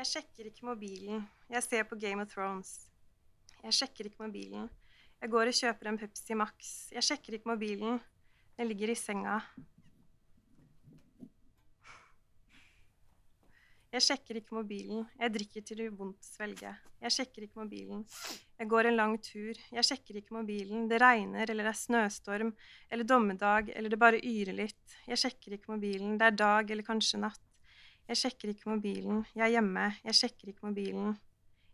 Jeg sjekker ikke mobilen. Jeg ser på Game of Thrones. Jeg sjekker ikke mobilen. Jeg går og kjøper en Pepsi Max. Jeg sjekker ikke mobilen. Den ligger i senga. Jeg sjekker ikke mobilen. Jeg drikker til det gjør vondt å svelge. Jeg sjekker ikke mobilen. Jeg går en lang tur. Jeg sjekker ikke mobilen. Det regner, eller det er snøstorm, eller dommedag, eller det bare yrer litt. Jeg sjekker ikke mobilen. Det er dag, eller kanskje natt. Jeg sjekker ikke mobilen. Jeg er hjemme. Jeg sjekker ikke mobilen.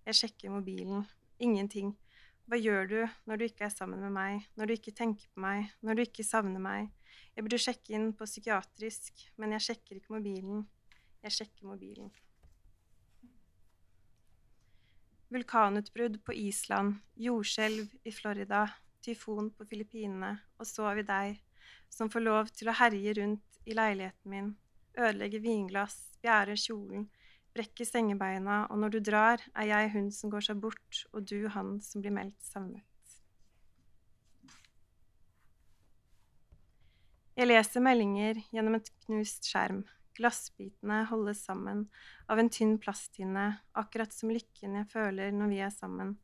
Jeg sjekker mobilen. Ingenting. Hva gjør du når du ikke er sammen med meg, når du ikke tenker på meg, når du ikke savner meg? Jeg burde sjekke inn på psykiatrisk, men jeg sjekker ikke mobilen. Jeg sjekker mobilen. Vulkanutbrudd på Island, jordskjelv i Florida, tyfon på Filippinene, og så har vi deg, som får lov til å herje rundt i leiligheten min, ødelegge vinglass, spjære kjolen, brekker sengebeina, og når du drar, er jeg hun som går seg bort, og du han som blir meldt savnet. Jeg leser meldinger gjennom et knust skjerm. Glassbitene holdes sammen av en tynn plasthinne, akkurat som lykken jeg føler når vi er sammen.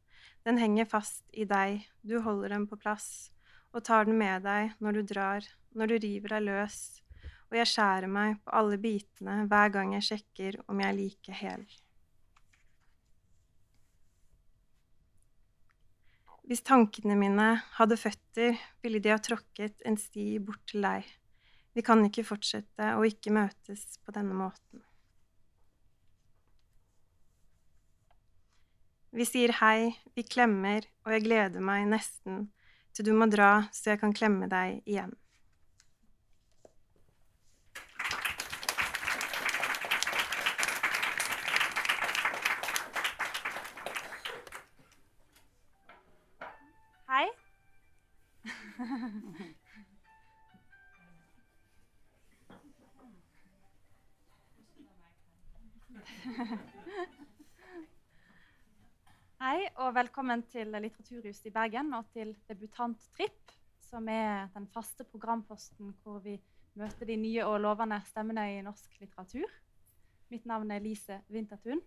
Den henger fast i deg, du holder den på plass, og tar den med deg når du drar, når du river deg løs, og jeg skjærer meg på alle bitene hver gang jeg sjekker om jeg er like hel. Hvis tankene mine hadde føtter, ville de ha tråkket en sti bort til deg. Vi kan ikke fortsette å ikke møtes på denne måten. Vi sier hei, vi klemmer, og jeg gleder meg nesten til du må dra så jeg kan klemme deg igjen. Hei, og velkommen til Litteraturhuset i Bergen og til Debutanttripp, som er den faste programposten hvor vi møter de nye og lovende stemmene i norsk litteratur. Mitt navn er Lise Wintertun.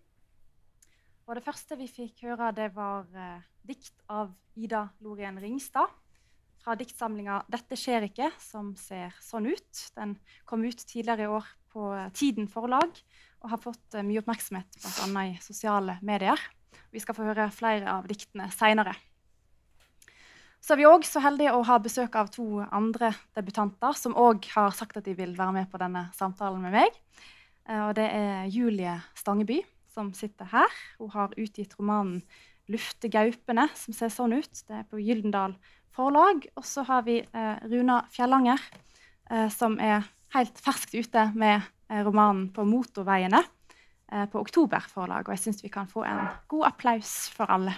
Og det første vi fikk høre, det var eh, dikt av Ida Lorien Ringstad fra diktsamlinga 'Dette skjer ikke', som ser sånn ut. Den kom ut tidligere i år på Tiden forlag og har fått eh, mye oppmerksomhet bl.a. i sosiale medier. Vi skal få høre flere av diktene seinere. Så er vi òg så heldige å ha besøk av to andre debutanter som òg har sagt at de vil være med på denne samtalen med meg. Eh, Og det er Julie Stangeby, som sitter her. Hun har utgitt romanen 'Lufte gaupene', som ser sånn ut. Det er på Gyldendal forlag. Og så har vi eh, Runa Fjellanger, eh, som er helt ferskt ute med eh, romanen 'På motorveiene' på Oktober forlag. Og jeg syns vi kan få en god applaus for alle.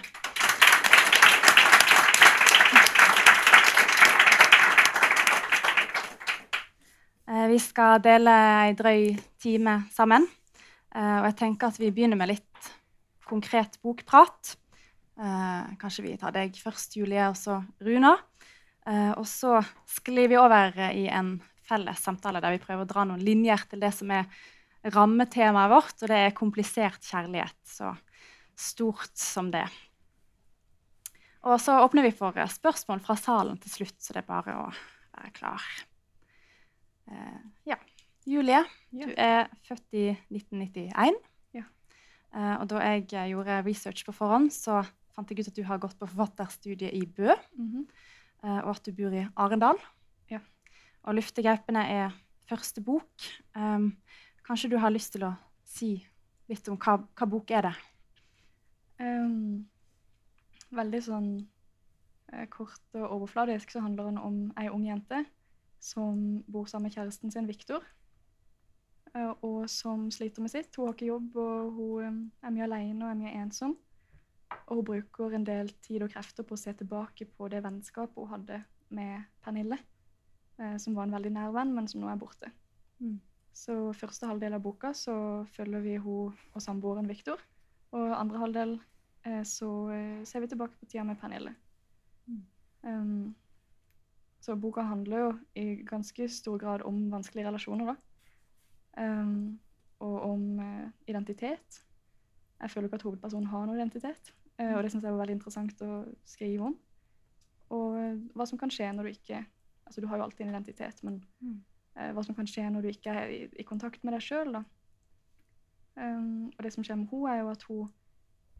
Vi skal dele ei drøy time sammen. Og jeg tenker at vi begynner med litt konkret bokprat. Eh, kanskje vi tar deg først, Julie, og så Runa. Eh, og så sklir vi over eh, i en felles samtale der vi prøver å dra noen linjer til det som er rammetemaet vårt, og det er komplisert kjærlighet. Så stort som det. Og så åpner vi for eh, spørsmål fra salen til slutt, så det er bare å være klar. Eh, ja. Julie, Ja. du er født i 1991. Ja. Eh, og da jeg eh, gjorde research på forhånd, så fant jeg ut at du har gått på forfatterstudiet i Bø, eh, og at du bor i Arendal. Ja. Og 'Luftegaupene' er første bok. Um, kanskje du har lyst til å si litt om hva, hva bok er det? Um, veldig sånn eh, kort og overfladisk så handler den om ei ung jente som bor sammen med kjæresten sin, Viktor. eh, og som sliter med sitt. Hun har ikke jobb, og hun er mye alene og er mye ensom. Og hun bruker en del tid og krefter på å se tilbake på det vennskapet hun hadde med Pernille, eh, som var en veldig nær venn, men som nå er borte. Mm. Så første halvdel av boka så følger vi hun og samboeren Viktor. Og andre halvdel eh, så eh, ser vi tilbake på tida med Pernille. Mm. Um, så boka handler jo i ganske stor grad om vanskelige relasjoner, da. Um, og om eh, identitet. Jeg føler ikke at hovedpersonen har noen identitet. Eh, og det syns jeg var veldig interessant å skrive om. Og eh, hva som kan skje når du ikke Altså, du har jo alltid en identitet, men Mm. eh, hva som kan skje når du ikke er i, i kontakt med deg sjøl, da. Um, og det som skjer med henne, er jo at hun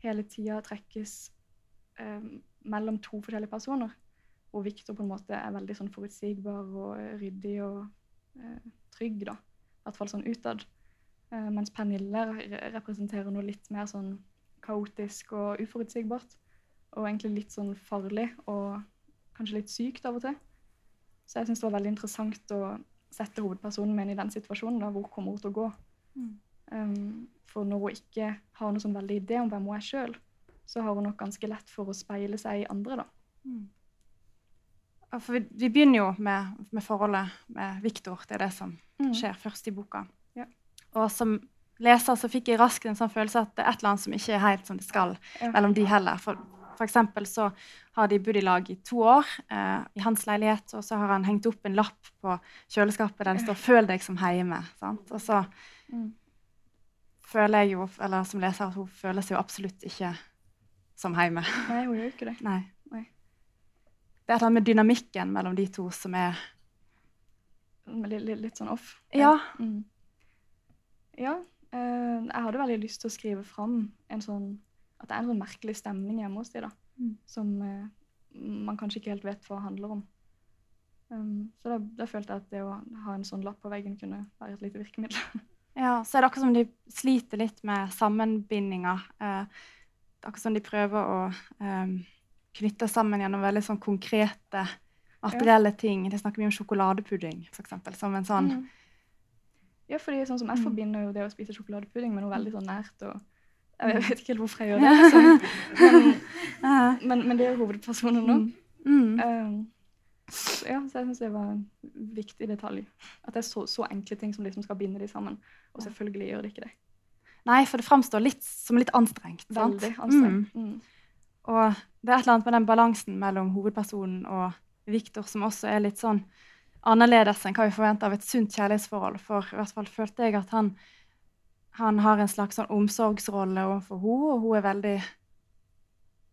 hele tida trekkes um, mellom to forskjellige personer. Og Victor på en måte er veldig sånn forutsigbar og ryddig og uh, trygg, da. I hvert fall sånn utad. Uh, mens Pernille re representerer noe litt mer sånn kaotisk og uforutsigbart. Og egentlig litt sånn farlig og kanskje litt sykt av og til. Så jeg syns det var veldig interessant å sette hovedpersonen min i den situasjonen. da, Hvor kommer hun til å gå? Mm. Um, for når hun ikke har noen sånn veldig idé om hvem hun er sjøl, så har hun nok ganske lett for å speile seg i andre, da. Mm. Ja, For vi, vi begynner jo med, med forholdet med Viktor. Det er det som Mm. skjer først i boka. Ja. Og som leser så fikk jeg raskt en sånn følelse at det er et eller annet som ikke er helt som det skal Ja. mellom de heller. For, for eksempel så har de bodd i lag i to år eh, i hans leilighet, og så har han hengt opp en lapp på kjøleskapet der det står 'Føl deg som heime'. Sant? Og så Mm. føler jeg jo, eller som leser, at hun føler seg jo absolutt ikke som heime. Nei, hun gjør ikke det. Nei. Nei. Det er et eller annet med dynamikken mellom de to som er Litt, litt, litt sånn off. Ja. Mm. Ja. Eh, jeg hadde veldig lyst til å skrive fram en sånn At det er en sånn merkelig stemning hjemme hos dem, da. Mm. Som uh, man kanskje ikke helt vet hva handler om. Um, så da, da følte jeg at det å ha en sånn lapp på veggen kunne være et lite virkemiddel. Ja, så er det akkurat som de sliter litt med sammenbindinger. Uh, det er akkurat som de prøver å um, knytte sammen gjennom veldig sånn konkrete, materielle ting. De snakker mye om sjokoladepudding, f.eks. Som en sånn Mm. Ja, fordi sånn som jeg Mm. forbinder jo det å spise sjokoladepudding med noe veldig sånn nært. og Mm. Jeg vet ikke helt hvorfor jeg gjør det, liksom. men, men, men det er hovedpersonen nå. mm. Mm. Um, så ja, så jeg syns det var en viktig detalj. At det er så, så enkle ting som liksom skal binde de sammen. Og selvfølgelig gjør det ikke det. Nei, for det framstår litt som litt anstrengt. sant? Veldig anstrengt. Mm. Mm. Og det er et eller annet med den balansen mellom hovedpersonen og Viktor som også er litt sånn annerledes enn hva vi forventer av et sunt kjærlighetsforhold. For i hvert fall følte jeg at han, han har en slags sånn omsorgsrolle overfor henne, og hun er veldig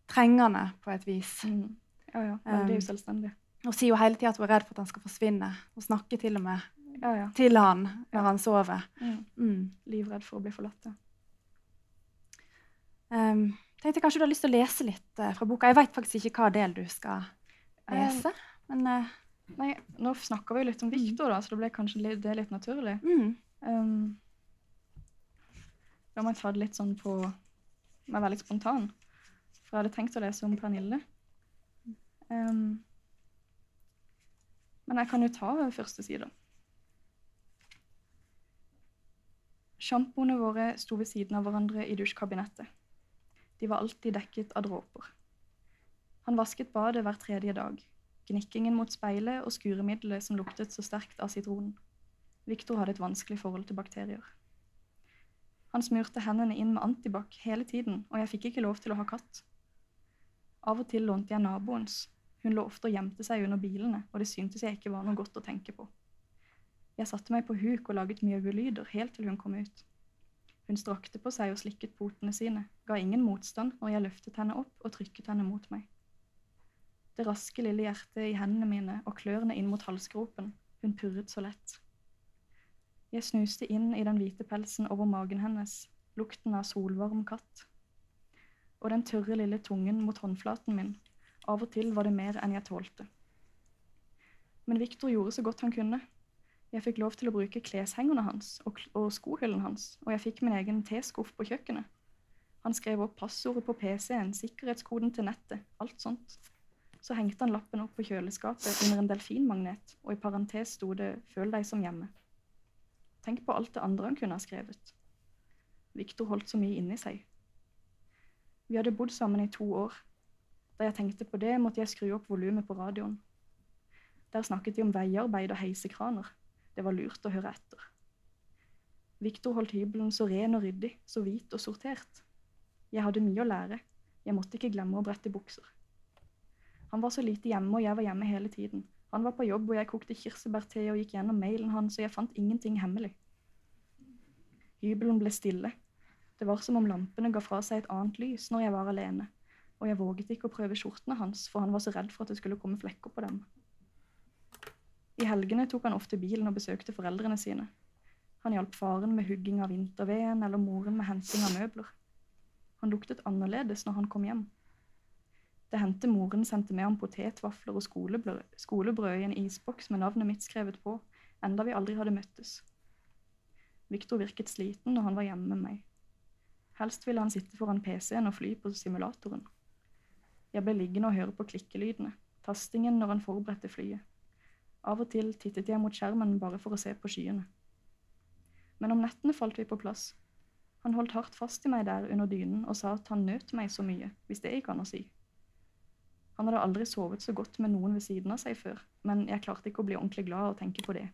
trengende på et vis. Mm. Ja, ja. Veldig Um, og sier jo hele tida at hun er redd for at han skal forsvinne. Hun snakker til og med Ja, ja. til han når han sover. Mm. Mm. Livredd for å bli forlatt. Um, tenkte kanskje du har lyst til å lese litt uh, fra boka. Jeg veit faktisk ikke hva del du skal lese. Men eh, Nei, nå snakka vi jo litt om Victor, da, så det ble kanskje litt, det litt naturlig. mm. Um, da må jeg ta det litt sånn på Være veldig spontan. For jeg hadde tenkt å lese om Pernille. Um, men jeg kan jo ta første side. Sjampoene våre sto ved siden av hverandre i dusjkabinettet. De var alltid dekket av dråper. Han vasket badet hver tredje dag. Gnikkingen mot speilet og skuremiddelet som luktet så sterkt av sitronen. Victor hadde et vanskelig forhold til bakterier. Han smurte hendene inn med antibac hele tiden, og jeg fikk ikke lov til å ha katt. Av og til lånte jeg naboens. Hun lå ofte og gjemte seg under bilene, og det syntes jeg ikke var noe godt å tenke på. Jeg satte meg på huk og laget mjauelyder helt til hun kom ut. Hun strakte på seg og slikket potene sine, ga ingen motstand når jeg løftet henne opp og trykket henne mot meg. Det raske lille hjertet i hendene mine og klørne inn mot halsgropen, hun purret så lett. Jeg snuste inn i den hvite pelsen over magen hennes, lukten av solvarm katt. Og den tørre lille tungen mot håndflaten min. Av og til var det mer enn jeg tålte. Men Victor gjorde så godt han kunne. Jeg fikk lov til å bruke kleshengerne hans og, og skohyllen hans, og jeg fikk min egen teskuff på kjøkkenet. Han skrev opp passordet på PC-en, sikkerhetskoden til nettet, alt sånt. Så hengte han lappen opp på kjøleskapet under en delfinmagnet, og i parentes sto det 'Føl deg som hjemme'. Tenk på alt det andre han kunne ha skrevet. Victor holdt så mye inni seg. Vi hadde bodd sammen i to år. Da jeg tenkte på det, måtte jeg skru opp volumet på radioen. Der snakket vi om veiarbeid og heisekraner. Det var lurt å høre etter. Victor holdt hybelen så ren og ryddig, så hvit og sortert. Jeg hadde mye å lære. Jeg måtte ikke glemme å brette bukser. Han var så lite hjemme, og jeg var hjemme hele tiden. Han var på jobb, og jeg kokte kirsebærte og gikk gjennom mailen hans, og jeg fant ingenting hemmelig. Hybelen ble stille. Det var som om lampene ga fra seg et annet lys når jeg var alene, og jeg våget ikke å prøve skjortene hans, for han var så redd for at det skulle komme flekker på dem. I helgene tok han ofte bilen og besøkte foreldrene sine. Han hjalp faren med hugging av vinterveden eller moren med henting av møbler. Han luktet annerledes når han kom hjem. Det hendte moren sendte med ham potetvafler og skolebrød, skolebrød i en isboks med navnet mitt skrevet på, enda vi aldri hadde møttes. Victor virket sliten når han var hjemme med meg. Helst ville han sitte foran PC-en og fly på simulatoren. Jeg ble liggende og høre på klikkelydene, tastingen når han forberedte flyet. Av og til tittet jeg mot skjermen bare for å se på skyene. Men om nettene falt vi på plass. Han holdt hardt fast i meg der under dynen og sa at han nøt meg så mye, hvis det gikk an å si. Han hadde aldri sovet så godt med noen ved siden av seg før, men jeg klarte ikke å bli ordentlig glad av å tenke på det.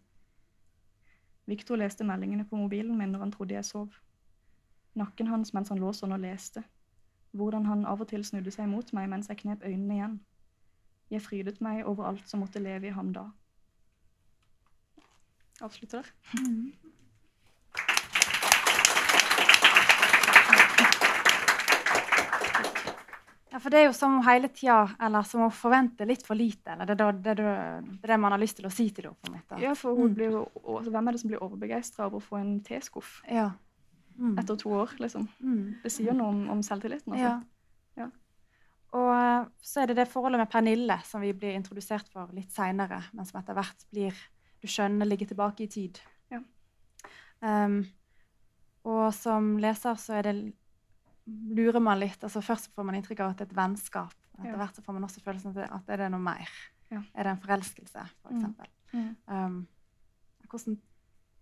Victor leste meldingene på mobilen min når han trodde jeg sov. Nakken hans mens han lå sånn og leste. Hvordan han av og til snudde seg mot meg mens jeg knep øynene igjen. Jeg frydet meg over alt som måtte leve i ham da. Avslutter der. Ja, for det er jo som hele tida Eller som å forvente litt for lite. Eller det er det, det, det, man har lyst til å si til henne. Ja, for hun Mm. blir altså, hvem er det som blir overbegeistra over å få en teskuff Ja. Mm. etter to år? liksom? Mm. Det sier noe om, om selvtilliten. altså. Ja. Ja. Og eh, så er det det forholdet med Pernille som vi blir introdusert for litt seinere, men som etter hvert blir du skjønner ligger tilbake i tid. Ja. Um, og som leser så er det lurer man litt. altså Først får man inntrykk av at det er et vennskap. Etter hvert så får man også følelsen av at det er noe mer. Ja. Er det en forelskelse, for Mm. Mm. Um, hvordan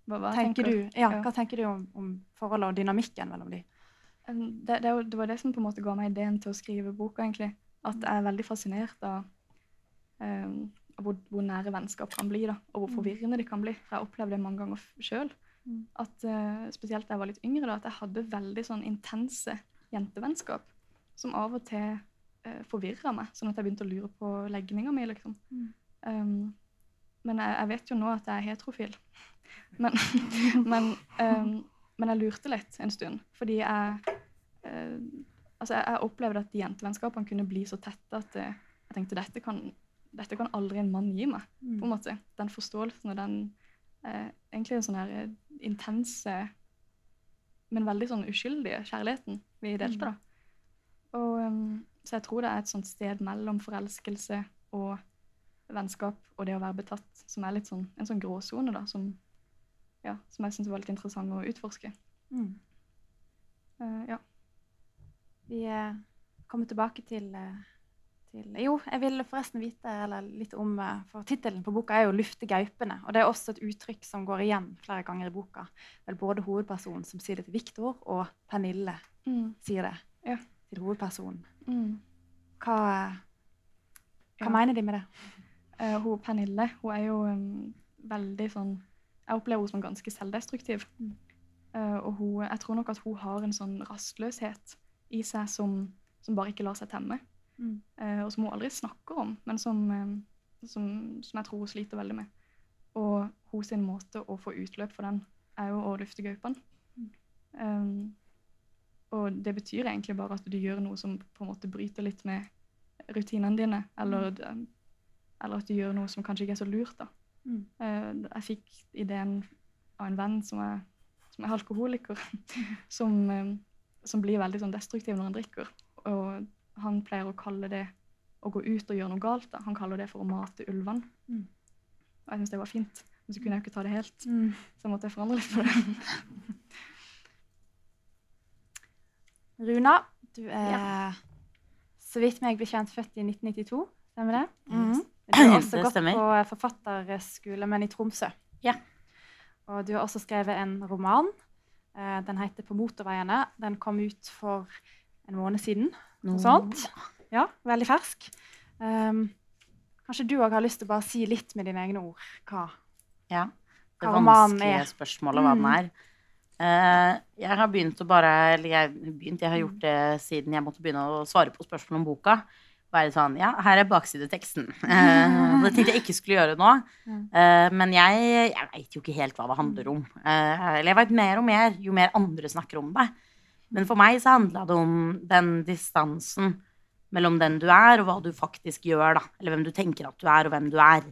Hva, hva tenker du, ja, Ja. hva tenker du om, om forholdet og dynamikken mellom de? Um, Det, det, det var det som på en måte ga meg ideen til å skrive boka, egentlig. At jeg er veldig fascinert av, um, hvor, hvor nære vennskap kan bli, da, og hvor Mm. forvirrende det kan bli. For jeg opplevde det mange ganger sjøl. Mm. At uh, spesielt da jeg var litt yngre, da, at jeg hadde veldig sånn intense jentevennskap som av og til uh, forvirra meg, sånn at jeg begynte å lure på legninga mi, liksom. Mm. Um, men jeg, jeg vet jo nå at jeg er heterofil. Men, men, um, men jeg lurte litt en stund, fordi jeg eh, Altså, jeg, jeg opplevde at de jentevennskapene kunne bli så tette at eh, jeg tenkte dette kan, dette kan aldri en mann gi meg. Mm. på en måte. Den forståelsen og den eh, egentlig en sånn her eh, intense, men veldig sånn uskyldige kjærligheten vi delte. da. Og, um, så jeg tror det er et sånt sted mellom forelskelse og vennskap og det å være betatt, som er litt sånn, en sånn gråsone, da, som, ja, som jeg syns var litt interessant å utforske. Mm. Uh, ja. Vi uh, kommer tilbake til, eh, til Jo, jeg vil forresten vite eller litt om eh, For tittelen på boka er jo 'Lufte gaupene'. Og det er også et uttrykk som går igjen flere ganger i boka. Vel både hovedpersonen som sier det til Viktor, og Pernille Mm, sier det Ja. til hovedpersonen. mm. Hva, hva Ja. mener de med det? Uh, hun Pernille hun er jo um, veldig sånn Jeg opplever henne som ganske selvdestruktiv. Mm. Uh, og hun, jeg tror nok at hun har en sånn rastløshet i seg som, som bare ikke lar seg temme. Mm. Eh, og som hun aldri snakker om, men som, eh, som, som jeg tror hun sliter veldig med. Og hun sin måte å få utløp for den er jo å lufte gaupene. Mm. Um, og det betyr egentlig bare at du gjør noe som på en måte bryter litt med rutinene dine, eller, eller at du gjør noe som kanskje ikke er så lurt. da. Mm. Eh, jeg fikk ideen av en venn som er, som er alkoholiker, som, som blir veldig sånn destruktiv når han drikker. Og han pleier å kalle det å gå ut og gjøre noe galt. Da. Han kaller det for å mate ulvene. Mm. Og jeg syns det var fint. Men så kunne jeg jo ikke ta det helt, Mm. så jeg måtte forandre litt på det. Runa, du er så vidt meg bekjent født i 1992. Stemmer det? Mhm. Du har også gått på forfatterskole, men i Tromsø. Ja. Og du har også skrevet en roman. Eh, Den heter 'På motorveiene'. Den kom ut for en måned siden. Noe sånt. Ja, veldig fersk. Um, kanskje du òg har lyst til å bare si litt med dine egne ord hva Ja. Det Hva vanskelige er. spørsmålet hva den er. Eh, jeg har begynt å bare Eller jeg, begynt, jeg har gjort det siden jeg måtte begynne å svare på spørsmål om boka. Være sånn Ja, her er baksideteksten. Uh, det tenkte jeg ikke skulle gjøre nå. Eh, men jeg, jeg veit jo ikke helt hva det handler om. Eh, eller jeg veit mer og mer jo mer andre snakker om det. Men for meg så handla det om den distansen mellom den du er, og hva du faktisk gjør, da. Eller hvem du tenker at du er, og hvem du er.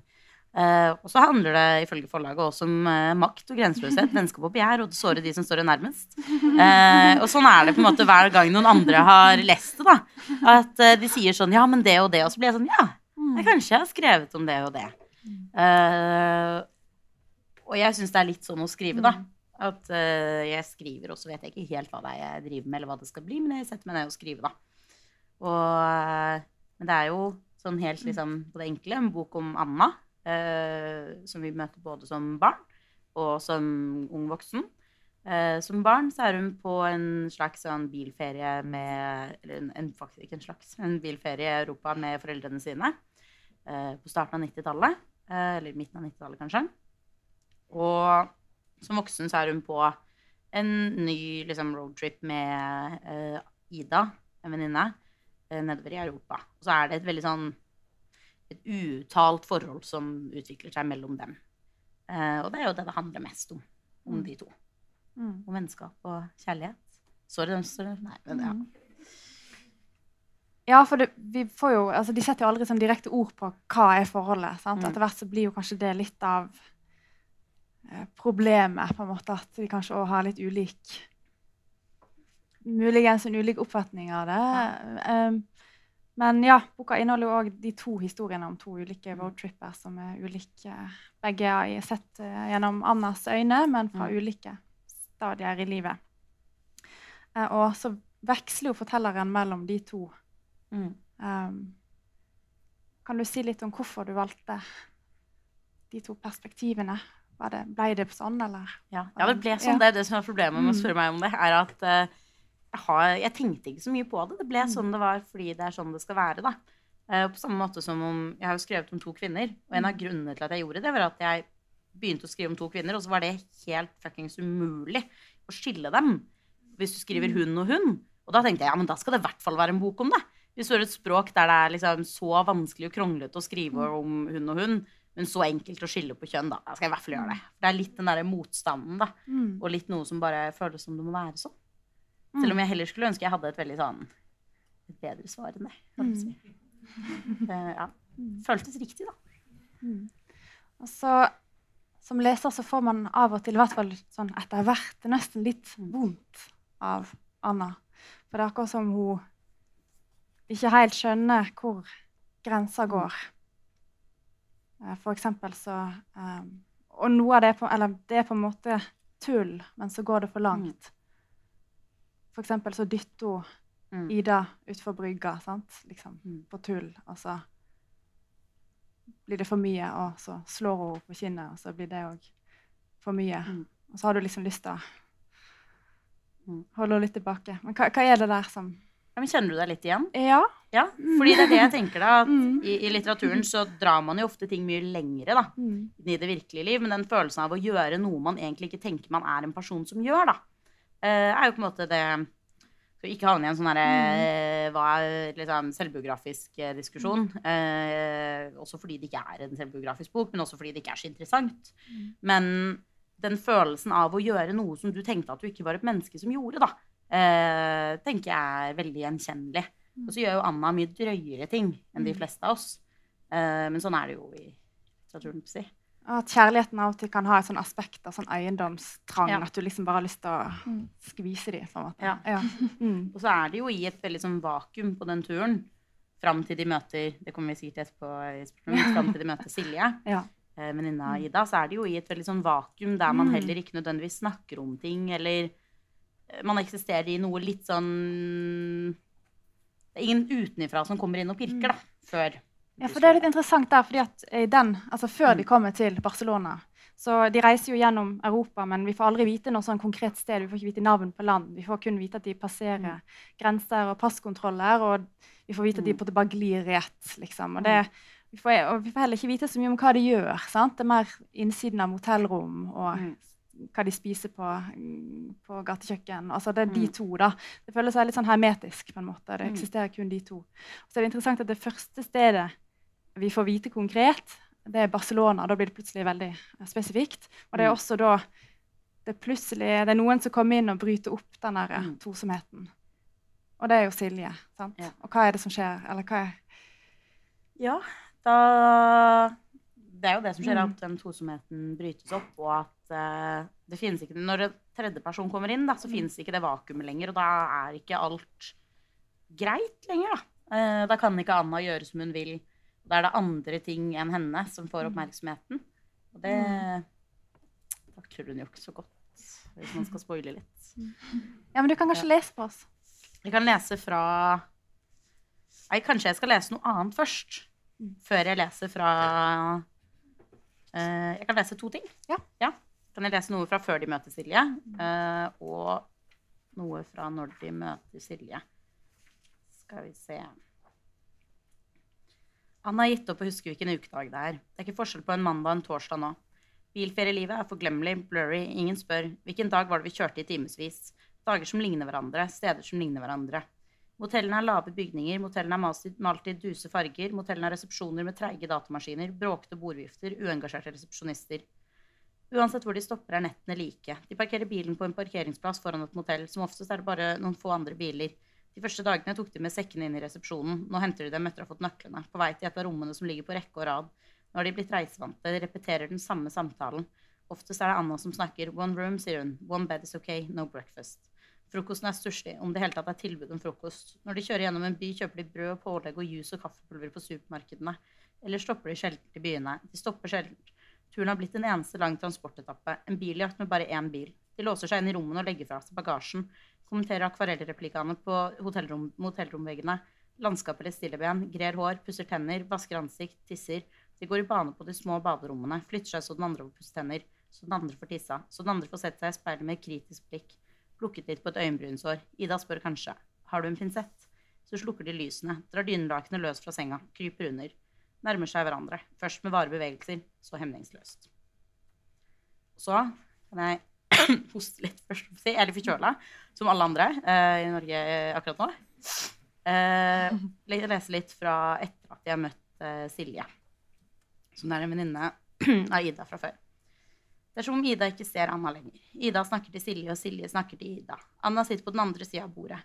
Uh, og så handler det ifølge forlaget også om uh, makt og grenseløshet, vennskap og begjær, og såre de som står deg nærmest. Uh, og sånn er det på en måte hver gang noen andre har lest det, da. At de sier sånn ja, men det og det, og så blir jeg sånn ja, jeg kanskje jeg har skrevet om det og det. Og jeg syns det er litt sånn å skrive, da. At uh, jeg skriver, og så vet jeg ikke helt hva det er jeg driver med, eller hva det skal bli, men jeg setter meg ned og skriver, da. Og, eh, men det er jo sånn helt liksom på det enkle, en bok om Anna, uh, som vi møter både som barn og som ung voksen. Uh, som barn så er hun på en slags sånn bilferie med Eller en, en, faktisk ikke en slags, en bilferie i Europa med foreldrene sine. På starten av 90-tallet. Eh, eller midten av 90-tallet, kanskje. Og som voksen så er hun på en ny liksom, roadtrip med uh, Ida, en venninne, uh, nedover i Europa. Og så er det et veldig sånn et uuttalt forhold som utvikler seg mellom dem. Uh, og det er jo det det handler mest om, om de to. Mm. Om vennskap og kjærlighet. Sorry, sorry. Nei, men ja. Ja, for det, vi får jo, altså de setter jo aldri sånn direkte ord på hva er forholdet. sant? Mm. Etter hvert så blir jo kanskje det litt av problemet, på en måte, at vi kanskje også har litt ulik Muligens en ulik oppfatning av det. Um, men ja, boka inneholder jo òg de to historiene om to ulike roadtripper som er ulike. Begge har jeg sett eh, gjennom Annas øyne, men fra Mm. ulike stadier i livet. Eh, og så veksler jo fortelleren mellom de to. Mm. Um, kan du si litt om hvorfor du valgte de to perspektivene? Var det, ble det sånn, eller? Ja, ja, det ble sånn. Ja. Det er det som er problemet med å Mm. spørre meg om det, er at uh, jeg, har, jeg tenkte ikke så mye på det. Det ble Mm. sånn det var fordi det er sånn det skal være, da. Uh, på samme måte som om Jeg har jo skrevet om to kvinner, og en av grunnene til at jeg gjorde det, var at jeg begynte å skrive om to kvinner, og så var det helt fuckings umulig å skille dem. Hvis du skriver hun og hun. Og da tenkte jeg ja, men da skal det i hvert fall være en bok om det. Hvis du har et språk der det er liksom så vanskelig og kronglete å skrive om hun og hun, men så enkelt å skille på kjønn, da, Jeg skal i hvert fall gjøre det. For det er litt den derre motstanden, da. Mm. Og litt noe som bare føles som det må være sånn. Selv om jeg heller skulle ønske jeg hadde et veldig sånn et bedre svar enn det. si. Eh, ja. Føltes riktig, da. Og så, som leser så får man av og til, i hvert fall sånn etter hvert, nesten litt vondt av Anna. For det er akkurat som hun ikke helt skjønner hvor grensa går. Eh, For eksempel så um, Og noe av det på, eller det er på en måte tull, men så går det for langt. For eksempel så dytter hun Mm. Ida utfor brygga, sant? Liksom, Mm. på tull. Og så blir det for mye, og så slår hun henne på kinnet, og så blir det òg for mye. Mm. Og så har du liksom lyst til å Mm. holde henne litt tilbake. Men hva, hva er det der som Ja, men kjenner du deg litt igjen? Ja. Ja, fordi det er det jeg tenker da, at Mm. i, i litteraturen så drar man jo ofte ting mye lengre da, Mm. i det virkelige liv, men den følelsen av å gjøre noe man egentlig ikke tenker man er en person som gjør da, eh, er jo på en måte det, skal ikke havne i en sånn her, er liksom, selvbiografisk eh, diskusjon, eh, også fordi det ikke er en selvbiografisk bok, men også fordi det ikke er så interessant. Men den følelsen av å gjøre noe som du tenkte at du ikke var et menneske som gjorde, da, tenker jeg er veldig gjenkjennelig. Og så gjør jo Anna mye drøyere ting enn de fleste av oss. Eh, men sånn er det jo i litteraturen, si. At kjærligheten av og til kan ha et sånn aspekt av sånn eiendomstrang. Ja. At du liksom bare har lyst til å Mm. skvise dem. På en måte. Ja. Mm. Og så er det jo i et veldig sånn vakuum på den turen, fram til de møter Det kommer vi sikkert etterpå, fram til de møter Silje, Ja. eh, venninna Ida, så er det jo i et veldig sånn vakuum der man Mm. heller ikke nødvendigvis snakker om ting, eller eh, man eksisterer i noe litt sånn Det er ingen utenifra som kommer inn og pirker, da, før Ja, for det er litt interessant der, fordi at i den, altså før de kommer til Barcelona så De reiser jo gjennom Europa, men vi får aldri vite noe sånn konkret sted. Vi får ikke vite navn på land. Vi får kun vite at de passerer grenser og passkontroller, og vi får vite at de på bare glir rett. liksom. Og, det, vi får, og vi får heller ikke vite så mye om hva de gjør. sant? Det er mer innsiden av motellrom og Mm. Hva de spiser på, på gatekjøkken. Altså det er de Mm. to, da. Det føles litt sånn hermetisk, på en måte. Det Mm. eksisterer kun de to. Så er det interessant at det første stedet vi får vite konkret, det er Barcelona. Da blir det plutselig veldig eh, spesifikt. Og det er Mm. også da det plutselig det er noen som kommer inn og bryter opp den der Mm. tosomheten. Og det er jo Silje. sant? Ja. Og hva er det som skjer? Eller hva er Ja, da Det er jo det som skjer, Mm. at den tosomheten brytes opp, og at uh, det finnes ikke Når en tredje person kommer inn, da, så Mm. finnes ikke det vakuumet lenger, og da er ikke alt greit lenger, da. Uh, da kan ikke Anna gjøre som hun vil. Da er det andre ting enn henne som får Mm. oppmerksomheten. Og det takler hun jo ikke så godt, hvis man skal spoile litt. Ja, men du kan kanskje lese på oss? Vi kan lese fra Nei, kanskje jeg skal lese noe annet først. Før jeg leser fra Jeg kan lese to ting. Ja. Kan jeg lese noe fra før de møter Silje, eh, og noe fra når de møter Silje. Skal vi se Anna har gitt opp å huske hvilken ukedag det er. Det er ikke forskjell på en mandag og en torsdag nå. Bilferielivet er forglemmelig, blurry, ingen spør. Hvilken dag var det vi kjørte i timevis? Dager som ligner hverandre, steder som ligner hverandre. Motellene har lave bygninger, motellene er malt i- duse farger, motellene har resepsjoner med treige datamaskiner, bråkete bordvifter, uengasjerte resepsjonister. Uansett hvor de stopper, er nettene like. De parkerer bilen på en parkeringsplass foran et motell. Som oftest er det bare noen få andre biler. De første dagene tok de med sekkene inn i resepsjonen. Nå henter de dem etter å ha fått nøklene. På vei til et av rommene som ligger på rekke og rad. Nå har de blitt reisevante. De repeterer den samme samtalen. Oftest er det Anna som snakker. One room, sier hun. One bed is okay. No breakfast. Frokosten er stusslig, om det hele tatt er tilbud om frokost. Når de kjører gjennom en by, kjøper de brød, pålegg og juice og kaffepulver på supermarkedene. Eller stopper de sjelden i byene. De stopper sjelden. Turen har blitt en eneste lang transportetappe. En biljakt med bare én bil. De låser seg inn i rommene og legger fra seg bagasjen. Kommenterer akvarellreplikkene på hotellrom, motellromveggene. Landskapet eller stilleben. Grer hår, pusser tenner, vasker ansikt, tisser. De går i bane på de små baderommene. Flytter seg så den andre får pusse tenner. Så den andre får tissa. Så den andre får sett seg i speilet med kritisk blikk. Plukket litt på et øyenbrynshår. Ida spør kanskje. Har du en pinsett? Så slukker de lysene. Drar dynelakenet løs fra senga. Kryper under. Nærmer seg hverandre. Først med vare bevegelser, så hemningsløst. Så kan jeg hoste litt først. Jeg er litt forkjøla, som alle andre eh, i Norge eh, akkurat nå. Eh, lese litt fra etter at jeg har møtt eh, Silje, som er en venninne av Ida fra før. Det er som om Ida ikke ser Anna lenger. Ida snakker til Silje, og Silje snakker til Ida. Anna sitter på den andre sida av bordet.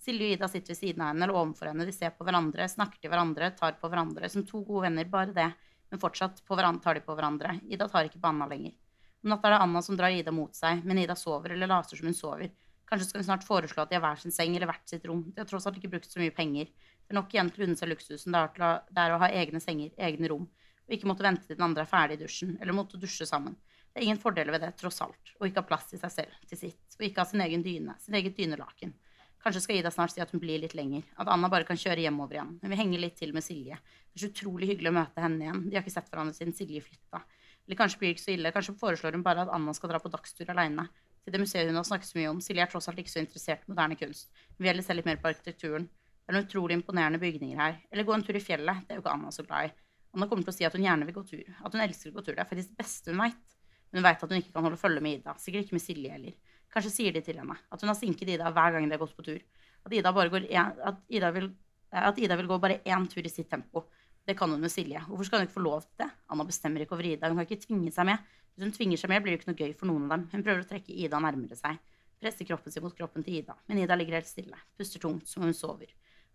Silje og Ida sitter ved siden av henne eller overfor henne. De ser på hverandre, snakker til hverandre, tar på hverandre. Som to gode venner, bare det. Men fortsatt tar de på hverandre. Ida tar ikke på Anna lenger. Om natta er det Anna som drar Ida mot seg, men Ida sover eller later som hun sover. Kanskje skal hun snart foreslå at de har hver sin seng eller hvert sitt rom. De har tross alt ikke brukt så mye penger. Det er nok igjen til å unne seg luksusen det er å ha egne senger, egne rom, og ikke måtte vente til den andre er ferdig i dusjen, eller måtte dusje sammen. Det er ingen fordeler ved det, tross alt, og ikke ha plass til seg selv, til sitt, og ikke ha sin egen dyne, sin eget dynelaken. Kanskje skal Ida snart si at hun blir litt lenger, at Anna bare kan kjøre hjemover igjen. Hun vil henge litt til med Silje. Det er så utrolig hyggelig å møte henne igjen. De har ikke sett hverandre siden Silje flytta. Eller kanskje blir det ikke så ille, kanskje foreslår hun bare at Anna skal dra på dagstur aleine. Til det museet hun har snakket så mye om. Silje er tross alt ikke så interessert i moderne kunst. Hun vil heller se litt mer på arkitekturen. Det er noen utrolig imponerende bygninger her. Eller gå en tur i fjellet. Det er jo ikke Anna så glad i. Anna kommer til å si at hun gjerne vil gå tur. At hun elsker å gå tur. Det er faktisk det beste hun veit. Men hun veit at hun ikke kan holde følge med Ida. Sikkert ikke med Silje heller. Kanskje sier de til henne at hun har sinket Ida hver gang de har gått på tur. At Ida, en, at Ida, vil, at Ida vil gå bare én tur i sitt tempo. Det kan hun med Silje. Hvorfor skal hun ikke få lov til det? Anna bestemmer ikke over Ida. Hun kan ikke tvinge seg med. Hvis hun tvinger seg med, blir det ikke noe gøy for noen av dem. Hun prøver å trekke Ida nærmere seg. Presser kroppen sin mot kroppen til Ida. Men Ida ligger helt stille. Puster tungt, som om hun sover.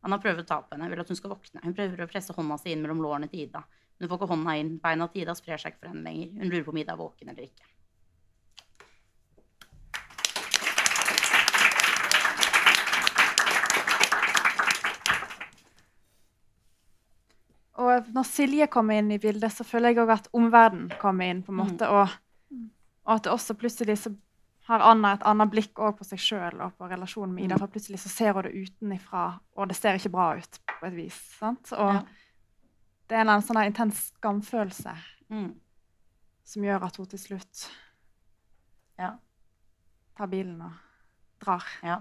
Anna prøver å ta på henne, vil at hun skal våkne. Hun prøver å presse hånda si inn mellom lårene til Ida. Hun får ikke hånda inn. Beina til Ida sprer seg ikke for henne lenger. Hun lurer på om Ida er våken eller ikke. Og når Silje kommer inn i bildet, så føler jeg òg at omverdenen kommer inn. på en måte, og, og at det også plutselig så har Anna et annet blikk på seg sjøl og på relasjonen med Ida. For plutselig så ser hun det utenifra, og det ser ikke bra ut på et vis. sant? Og Ja. Det er en sånn intens skamfølelse Mm. som gjør at hun til slutt Ja. tar bilen og drar. Ja.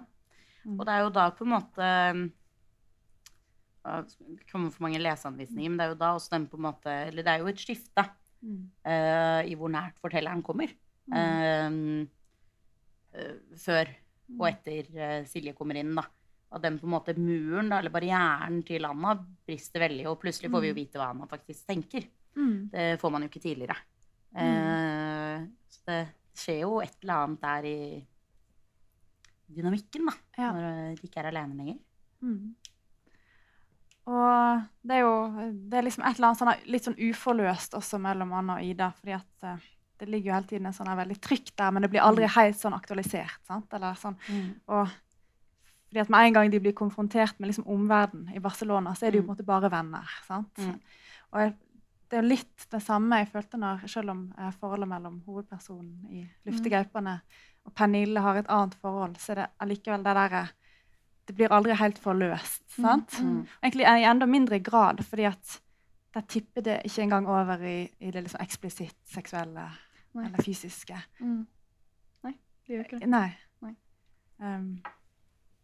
Mm. Og det er jo da på en måte Det kommer for mange leseanvisninger, men det er jo da også den på en måte Eller det er jo et skifte Mm. uh, i hvor nært fortelleren kommer. Eh, uh, før og etter eh, Silje kommer inn, da. At den på en måte muren, da, eller barrieren til Anna, brister veldig. Og plutselig får vi jo vite hva Anna faktisk tenker. Mm. Det får man jo ikke tidligere. Eh, så det, skjer jo et eller annet der i dynamikken, da. Ja. Når de ikke er alene lenger. Mm. Og det er jo det er liksom et eller annet sånn, litt sånn uforløst også mellom Anna og Ida. fordi at eh, det ligger jo hele tiden en sånn veldig trykk der, men det blir aldri helt sånn aktualisert. sant? Eller sånn, og fordi at Med en gang de blir konfrontert med liksom omverdenen i Barcelona, så er de jo på en måte bare venner. sant? Mm. Og jeg, det er jo litt det samme jeg følte når, selv om eh, forholdet mellom hovedpersonen i 'Luftegaupene' og Pernille har et annet forhold, så er det allikevel det derre Det blir aldri helt forløst. sant? Mm. Egentlig i enda mindre grad, fordi at der tipper det ikke engang over i, i det liksom eksplisitt seksuelle Nei. eller fysiske. Mm. Nei, det gjør ikke det. Nei. Nei. Um,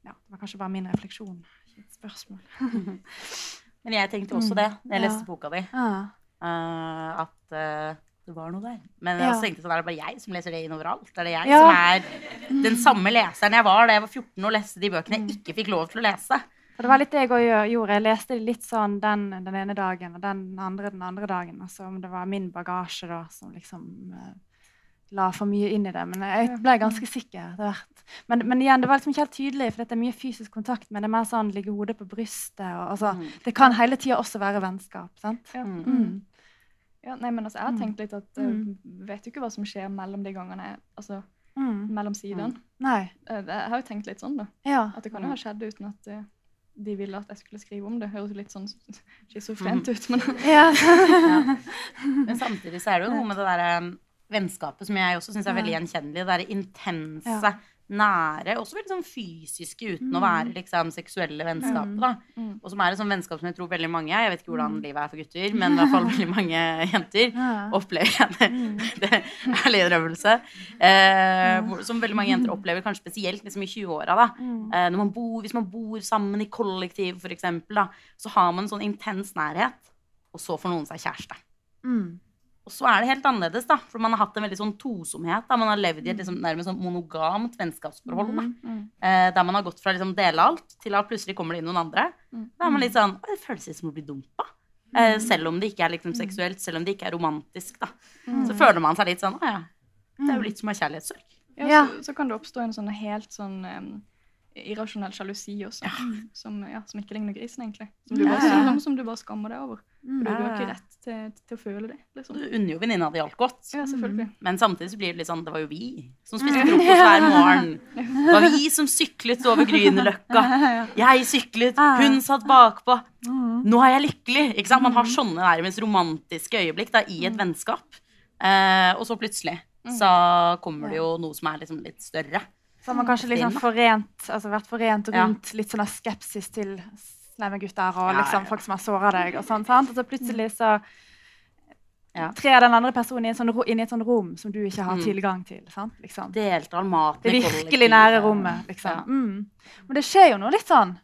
ja, det var kanskje bare min refleksjon, ikke et spørsmål. Men jeg tenkte også Mm. det da jeg Ja. leste boka di. Eh, at uh, det var noe der. Men jeg tenkte sånn, er det bare jeg som leser det inn overalt? Er det jeg som er den samme leseren jeg var da jeg var 14 og leste de bøkene Mm. jeg ikke fikk lov til å lese? For det var litt det jeg òg gjorde. Jeg leste litt sånn den, den ene dagen og den andre den andre dagen. Altså om det var min bagasje da som liksom eh, la for mye inn i det. Men jeg ble ganske sikker etter hvert. Men, men igjen, det var liksom ikke helt tydelig, for det er mye fysisk kontakt. Men det er mer sånn ligge hodet på brystet. Og, altså, Mm. Det kan hele tida også være vennskap. sant? Ja. Mm. Mm. Ja, nei, men altså, jeg har Mm. tenkt litt at uh. Vet du ikke hva som skjer mellom de gangene. Altså, Mm. mellom sidene. Nei. Uh, jeg har jo tenkt litt sånn, da. Ja. At det kan jo ha skjedd uten at uh, de ville at jeg skulle skrive om det. Høres litt sånn schizofrent ut, men ja. Men samtidig så er det jo noe med det derre um, vennskapet som jeg også syns er veldig gjenkjennelig. Det er intense, Ja. nære, også veldig sånn fysiske uten å være liksom seksuelle vennskapet, da. Mm. Og som er et sånt vennskap som jeg tror veldig mange Jeg vet ikke hvordan livet er for gutter, men i hvert fall veldig mange jenter Ja. opplever det. Det er litt røvelse. Eh, som veldig mange jenter opplever, kanskje spesielt liksom i 20-åra. da. Mm. Eh, man bor, hvis man bor sammen i kollektiv, for eksempel, da, så har man en sånn intens nærhet, og så får noen seg kjæreste. Mm. Og så er det helt annerledes, da, for man har hatt en veldig sånn tosomhet. da, Man har levd i et liksom, nærmest sånn monogamt vennskapsforhold. da. Mm. Eh, der man har gått fra liksom dele alt til at plutselig kommer det inn noen andre. Mm. Da er man litt sånn Det føles som å bli dumpa. Eh, selv om det ikke er liksom seksuelt, selv om det ikke er romantisk. da. Så føler man seg litt sånn Å ja, det er jo litt som å ha kjærlighetssorg. Ja, Ja. Så, så kan det oppstå en sånn helt sånn um irrasjonell sjalusi også, som, ja, som ikke ligner grisen, egentlig. Som du, Ja, bare, ja. som, som du bare skammer deg over. For du, du har ikke rett til, til å føle det. liksom. Du unner jo venninna di alt godt. Ja, selvfølgelig. Men samtidig så blir det litt sånn Det var jo vi som spiste frokost hver morgen. Det var vi som syklet over Grünerløkka. Jeg syklet, hun satt bakpå. Mm. Nå er jeg lykkelig! Ikke sant? Man har sånne nærmest romantiske øyeblikk da, i et vennskap. Eh, og så plutselig så kommer det jo noe som er liksom litt større. Så har man kanskje liksom forent, altså vært forent rundt litt sånn skepsis til gutter og liksom folk som har såra deg. Og sånn, sant? Og så plutselig så Ja. trer den andre personen i sånn, inn i et sånt rom som du ikke har Mm. tilgang til. Sant? Liksom. Delte all maten Det i virkelig nære rommet, liksom. Ja. Mm. Men det skjer jo noe litt sånn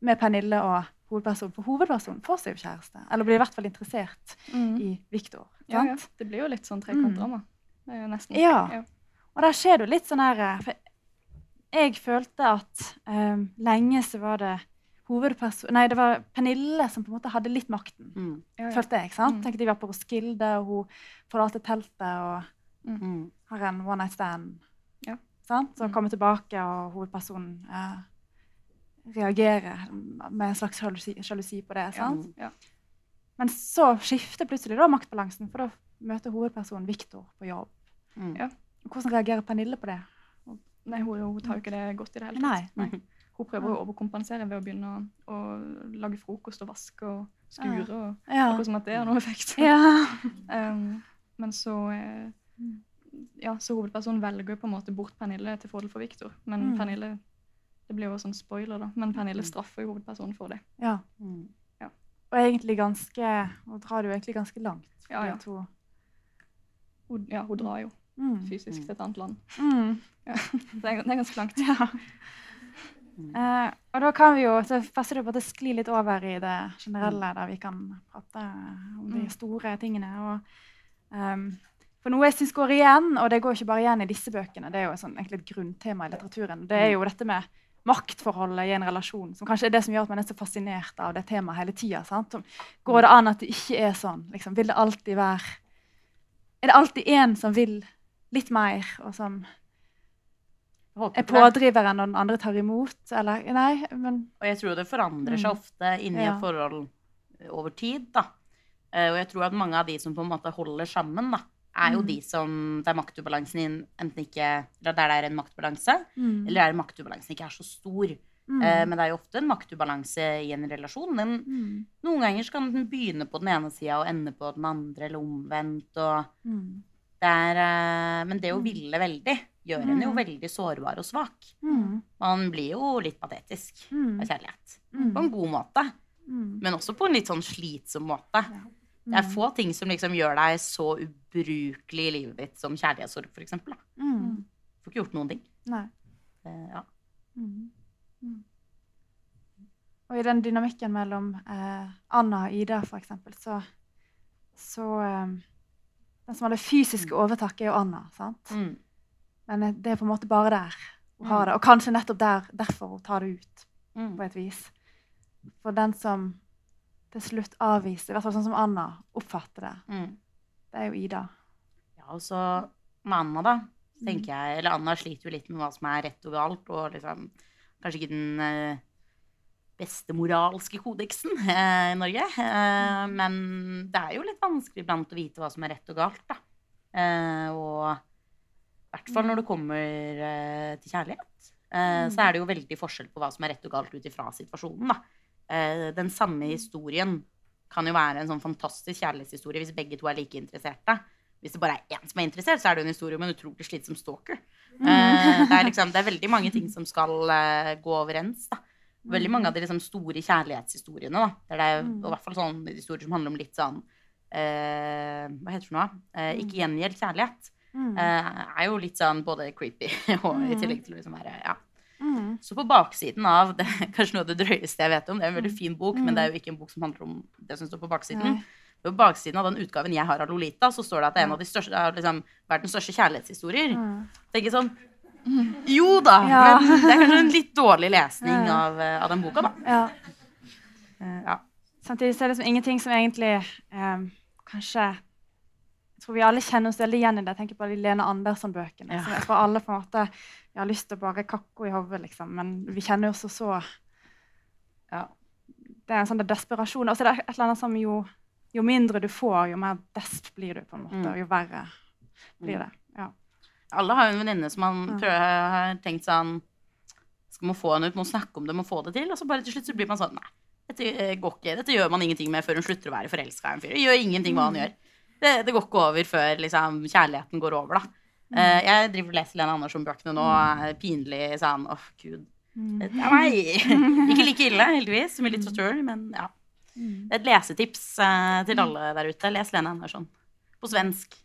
med Pernille og hovedpersonen. For hovedpersonen får seg jo kjæreste. Eller blir i hvert fall interessert Mm. i Viktor. Ja, ja. Det blir jo litt sånn trekantdrama. Det er jo nesten Ja. Og der skjer det jo litt sånn her For jeg følte at um, lenge så var det hovedperson... Nei, det var Pernille som på en måte hadde litt makten. Mm. Ja, ja. Følte jeg. ikke sant? Mm. Tenkte de var på Roskilde, og hun forlater teltet og Mm. har en one night stand. Ja. Sant? Så Mm. kommer tilbake, og hovedpersonen eh, reagerer med en slags sjalusi, på det. sant? Ja. Men så skifter plutselig da maktbalansen, for da møter hovedpersonen Viktor på jobb. Mm. Ja. Hvordan reagerer Pernille på det? Nei, hun, hun tar jo ikke det godt i det hele Nei. tatt. Hun prøver å overkompensere ved å begynne å, å lage frokost og vaske og skure. og Ja. Akkurat som at det har noe effekt. ja. Um, men så eh, ja, så hovedpersonen velger på en måte bort Pernille til fordel for Viktor. Men Mm. Pernille Det blir jo sånn spoiler, da. Men Pernille straffer jo hovedpersonen for det. ja. Mm. Og egentlig ganske Hun drar det jo egentlig ganske langt. Ja, ja. to. Hun, ja, hun drar jo Mm. fysisk Mm. til et annet land. Mm. Ja. Det, er, det er ganske langt. Ja. Eh, og da kan vi jo, så passer det på at det sklir litt over i det generelle, der vi kan prate om de Mm. store tingene. Og, um, for noe jeg syns går igjen, og det går ikke bare igjen i disse bøkene, det er jo sånn, egentlig et grunntema i litteraturen, det er jo dette med maktforholdet i en relasjon, som kanskje er det som gjør at man er så fascinert av det temaet hele tida. Går det an at det ikke er sånn? Liksom, vil det alltid være Er det alltid én som vil litt mer, og som er pådriveren når den andre tar imot. Eller Nei, men Og jeg tror det forandrer seg Mm. ofte inni Ja. forhold over tid, da. Eh, Og jeg tror at mange av de som på en måte holder sammen, da, er jo Mm. de som der maktubalansen din enten ikke Eller der det er en maktbalanse, mm. eller der maktubalansen ikke er så stor. mm. Eh, Men det er jo ofte en maktubalanse i en relasjon. Den, mm. noen ganger kan den begynne på den ene sida og ende på den andre, eller omvendt. Og Mm. det er, eh, men det å ville veldig gjør en jo Mm. veldig sårbar og svak. Mm. Man blir jo litt patetisk Mm. av kjærlighet. Mm. På en god måte, Mm. men også på en litt sånn slitsom måte. Det er Mm. få ting som liksom gjør deg så ubrukelig i livet ditt som kjærlighetssorg, for eksempel. Du Mm. Får ikke gjort noen ting. Nei. Eh, ja. Mm. Mm. Og i den dynamikken mellom eh, Anna og Ida, eksempel, så, så eh, Den som har det fysiske overtaket, er jo Anna. sant? Men det er på en måte bare der hun har Mm. det. Og kanskje nettopp der, derfor hun tar det ut, Mm. på et vis. For den som til slutt avviser, i hvert fall sånn som Anna oppfatter det, Mm. det er jo Ida. Ja, og så med Anna, da, tenker jeg Eller Anna sliter jo litt med hva som er rett og galt, og liksom kanskje ikke den eh, beste moralske kodeksen eh, i Norge. Eh, men det er jo litt vanskelig iblant å vite hva som er rett og galt, da. Eh, og i hvert fall når det kommer eh, til kjærlighet, eh, så er det jo veldig forskjell på hva som er rett og galt ut ifra situasjonen, da. Eh, den samme historien kan jo være en sånn fantastisk kjærlighetshistorie hvis begge to er like interesserte. Hvis det bare er én som er interessert, så er det jo en historie om en utrolig slitsom stalker. Eh, det, er liksom, det er veldig mange ting som skal eh, gå overens. da. Veldig mange av de liksom, store kjærlighetshistoriene. da. Det er, Mm. og i hvert fall sånne historier som handler om litt sånn eh, Hva heter det nå? Eh, ikke gjengjeldt kjærlighet. Mm. Eh, er jo litt sånn både creepy og i Mm. tillegg til å liksom være ja. Mm. Så på baksiden av det er kanskje noe av det drøyeste jeg vet om, det er en veldig fin bok, Mm. men det er jo ikke en bok som handler om det som står på baksiden. På baksiden av den utgaven jeg har av Lolita, så står det at det er en av de største, har liksom, verdens største kjærlighetshistorier. Mm. Tenker sånn Jo da, Ja. men det er kanskje en litt dårlig lesning av, eh, av den boka, da. Ja. Eh, Ja. Samtidig så er det liksom ingenting som egentlig um, kanskje Jeg tror vi alle kjenner oss veldig igjen i det. Jeg tenker på de Lene Andersson-bøkene. Ja. Jeg tror alle på en måte vi har lyst til å bare kakke i hodet, liksom. Men vi kjenner oss så Ja. Det er en sånn desperasjon. Og så er det et eller annet som jo, jo mindre du får, jo mer desp blir du, på en måte. Mm. Og jo verre blir det. Ja. Alle har jo en venninne som man prøver, har tenkt sånn Skal man få henne ut, må snakke om det, må få det til. Og så bare til slutt så blir man sånn Nei, dette eh, går ikke. Dette gjør man ingenting med før hun slutter å være forelska i en fyr. Gjør ingenting hva han gjør. Det, det går ikke over før liksom, kjærligheten går over, da. Uh, jeg driver og leser Lene Andersson-bøkene nå. er Pinlig sånn Åh, gud. Mm. Det er meg! ikke like ille, heldigvis, som i litteratur, men ja. Mm. Et lesetips uh, til alle der ute. Les Lene Andersson. På svensk.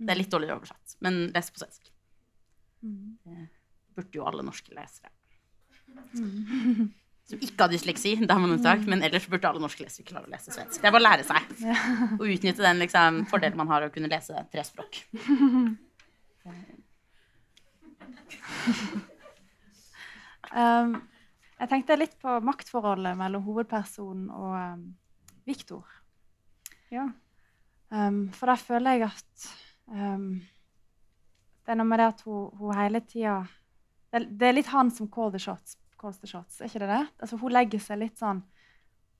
Det er litt dårligere oversatt, men les på svensk. Mm. Burde jo alle norske lesere. Mm. Som ikke har dysleksi, det har man unntak, men ellers burde alle norske lesere klare å lese svensk. Det er bare å lære seg. Og utnytte den liksom, fordelen man har av å kunne lese tre språk. Um, jeg tenkte litt på maktforholdet mellom hovedpersonen og um, Viktor. Ja. Um, for der føler jeg at um, det er noe med det at hun, hun hele tida det, det er litt han som call the shots, calls the shots, er ikke det det? Altså, hun legger seg litt sånn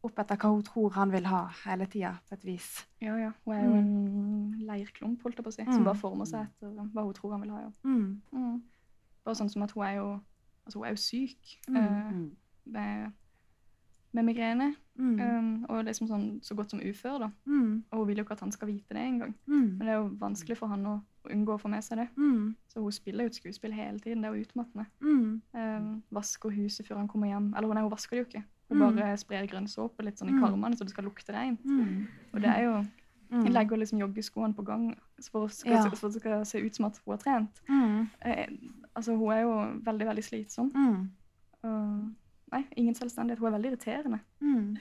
opp etter hva hun tror han vil ha hele tida, på et vis. Ja, ja. Hun er jo en leirklump, holdt jeg på å si, Mm. som bare former seg etter hva hun tror han vil ha. Ja. Mm. Mm. Bare sånn som at hun er jo, altså hun er jo syk Mm. eh, med, med migrene. Mm. Um, og liksom sånn, så godt som ufør. da. Mm. Og hun vil jo ikke at han skal vite det engang. Mm. Men det er jo vanskelig for han å unngå å få med seg det. Mm. Så hun spiller jo et skuespill hele tiden. Det er jo utmattende. Mm. Um, vasker huset før han kommer hjem. Eller nei, hun vasker det jo ikke. Hun Mm. bare sprer grønn såpe litt sånn i Mm. karmene så det skal lukte rent. Mm. Og det er jo Mm. Hun legger liksom joggeskoene på gang for, at Ja. det skal se ut som at hun har trent. Mm. Eh, altså, hun er jo veldig, veldig slitsom. Mm. Og, nei, ingen selvstendighet. Hun er veldig irriterende. Mm.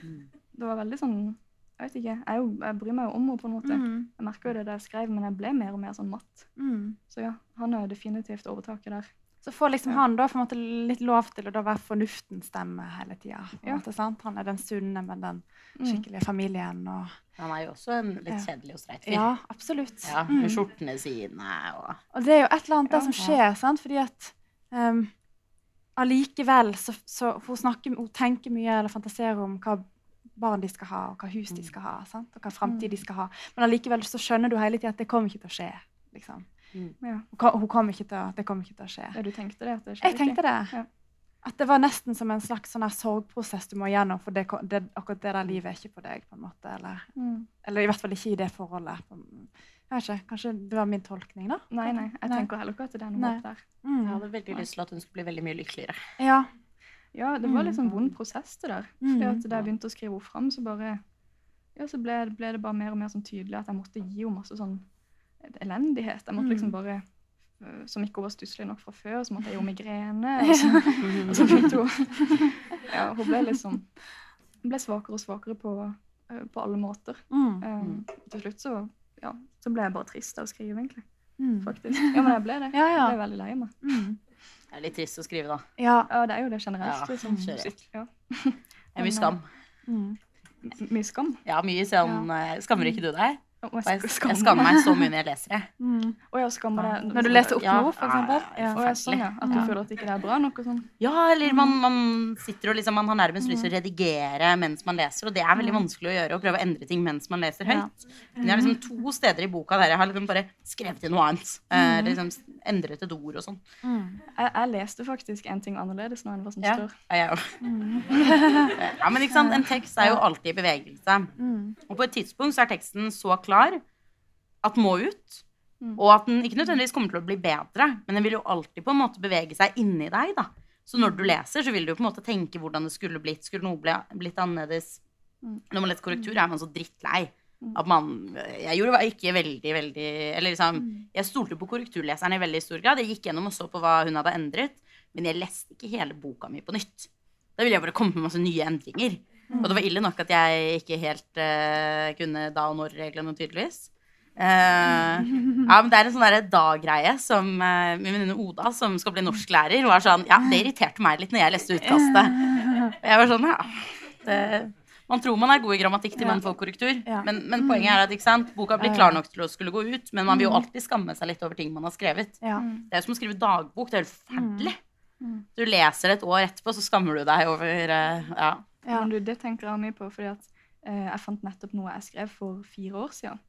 Det var veldig sånn Jeg vet ikke. Jeg, jo, jeg bryr meg jo om henne på en måte. Mm. Jeg merker jo det da jeg skrev, men jeg ble mer og mer sånn matt. Mm. Så ja, han er jo definitivt overtaket der. Så får liksom han da måte litt lov til å da være fornuftens stemme hele tida. Ja. Han er den sunne, men den Mm. skikkelige familien. Og, Han er jo også en litt kjedelig og streit fyr. ja, absolutt. Ja, Mm. med skjortene sine og Og det er jo et eller annet Ja. der som skjer, sant? fordi at um, allikevel så, så hun, snakker, hun tenker mye eller fantaserer om hva barn de skal ha, og hva hus de skal ha, sant? og hva framtid de skal ha. Men allikevel så skjønner du hele tida at det kommer ikke til å skje. liksom. Ja. Hun, kom- kommer ikke til å, det kommer ikke til å skje. Ja, du tenkte det? At det Jeg tenkte det. Ja. At det var nesten som en slags sånn her sorgprosess du må gjennom, for det, det, akkurat det der livet er ikke på deg. på en måte, Eller. Mm. eller i hvert fall ikke i det forholdet. Jeg vet ikke, Kanskje det var min tolkning, da? Nei, nei. Jeg Nei. tenker heller ikke at det er noe håp der. Mm. Jeg hadde veldig lyst til at hun skulle bli veldig mye lykkeligere. Ja. Ja, det var en litt sånn vond prosess, det der. Mm. Fordi da jeg begynte å skrive henne fram, så bare ja, så ble, ble det bare mer og mer sånn tydelig at jeg måtte gi henne masse sånn elendighet. Jeg måtte liksom Mm. bare øh, Som ikke var stusslig nok fra før, så måtte jeg henne migrene. Og så, og så begynte hun Ja, hun ble liksom Hun ble svakere og svakere på, øh, på alle måter. Mm. Um, til slutt så ja, så ble jeg bare trist av å skrive, egentlig. Mm. Faktisk. Ja, men jeg ble det. Ja, ja. Jeg ble veldig lei meg. Mm. Det er litt trist å skrive, da. ja. Ja, det er jo det generelt. Ja, liksom. Ja. Det er mye skam. Mm. Mye skam. Ja, mye sånn eh, Skammer ikke du deg? Jeg Jeg, skammer meg så mye når jeg leser det. Mm. Og jeg skammer deg Når du leser opp Ja, noe, for ja, ja, sånn. At du føler at ikke det er bra nok og sånn. Ja, eller man, man sitter og liksom Man har nærmest lyst til å redigere mens man leser, og det er veldig vanskelig å gjøre. Å prøve å endre ting mens man leser Ja. høyt. Men jeg har liksom to steder i boka der jeg har liksom bare skrevet inn noe annet. Eh, liksom endret et ord og sånn. Mm. Jeg, jeg leste faktisk en ting annerledes nå enn hva som Ja, står. ja, jeg. Ja, men ikke sant, en tekst er jo alltid i bevegelse. Mm. Og på et tidspunkt så er teksten så klar at den må ut. Mm. Og at den ikke nødvendigvis kommer til å bli bedre, men den vil jo alltid på en måte bevege seg inni deg. da. Så når du leser, så vil du på en måte tenke hvordan det skulle blitt. Skulle noe blitt annerledes? Mm. Når man leser korrektur, er man så drittlei. Mm. At man Jeg gjorde ikke veldig, veldig Eller liksom Jeg stolte på korrekturleseren i veldig stor grad. Jeg gikk gjennom og så på hva hun hadde endret, men jeg leste ikke hele boka mi på nytt. Da ville jeg bare komme med masse nye endringer. Og det var ille nok at jeg ikke helt uh, kunne da og når-reglene, tydeligvis. Uh, ja, men Det er en sånn da-greie som uh, min venninne Oda, som skal bli norsklærer, var sånn Ja, det irriterte meg litt når jeg leste utkastet. Og jeg var sånn, ja det, Man tror man er god i grammatikk til man får korrektur, Ja. men, men poenget er at ikke sant, boka blir klar nok til å skulle gå ut, men man vil jo alltid skamme seg litt over ting man har skrevet. Ja. Det er jo som å skrive dagbok. Det er helt forferdelig. Mm. Du leser det et år etterpå, så skammer du deg over eh, Ja. Ja. Du, det tenker jeg mye på, fordi at eh, jeg fant nettopp noe jeg skrev for fire år siden.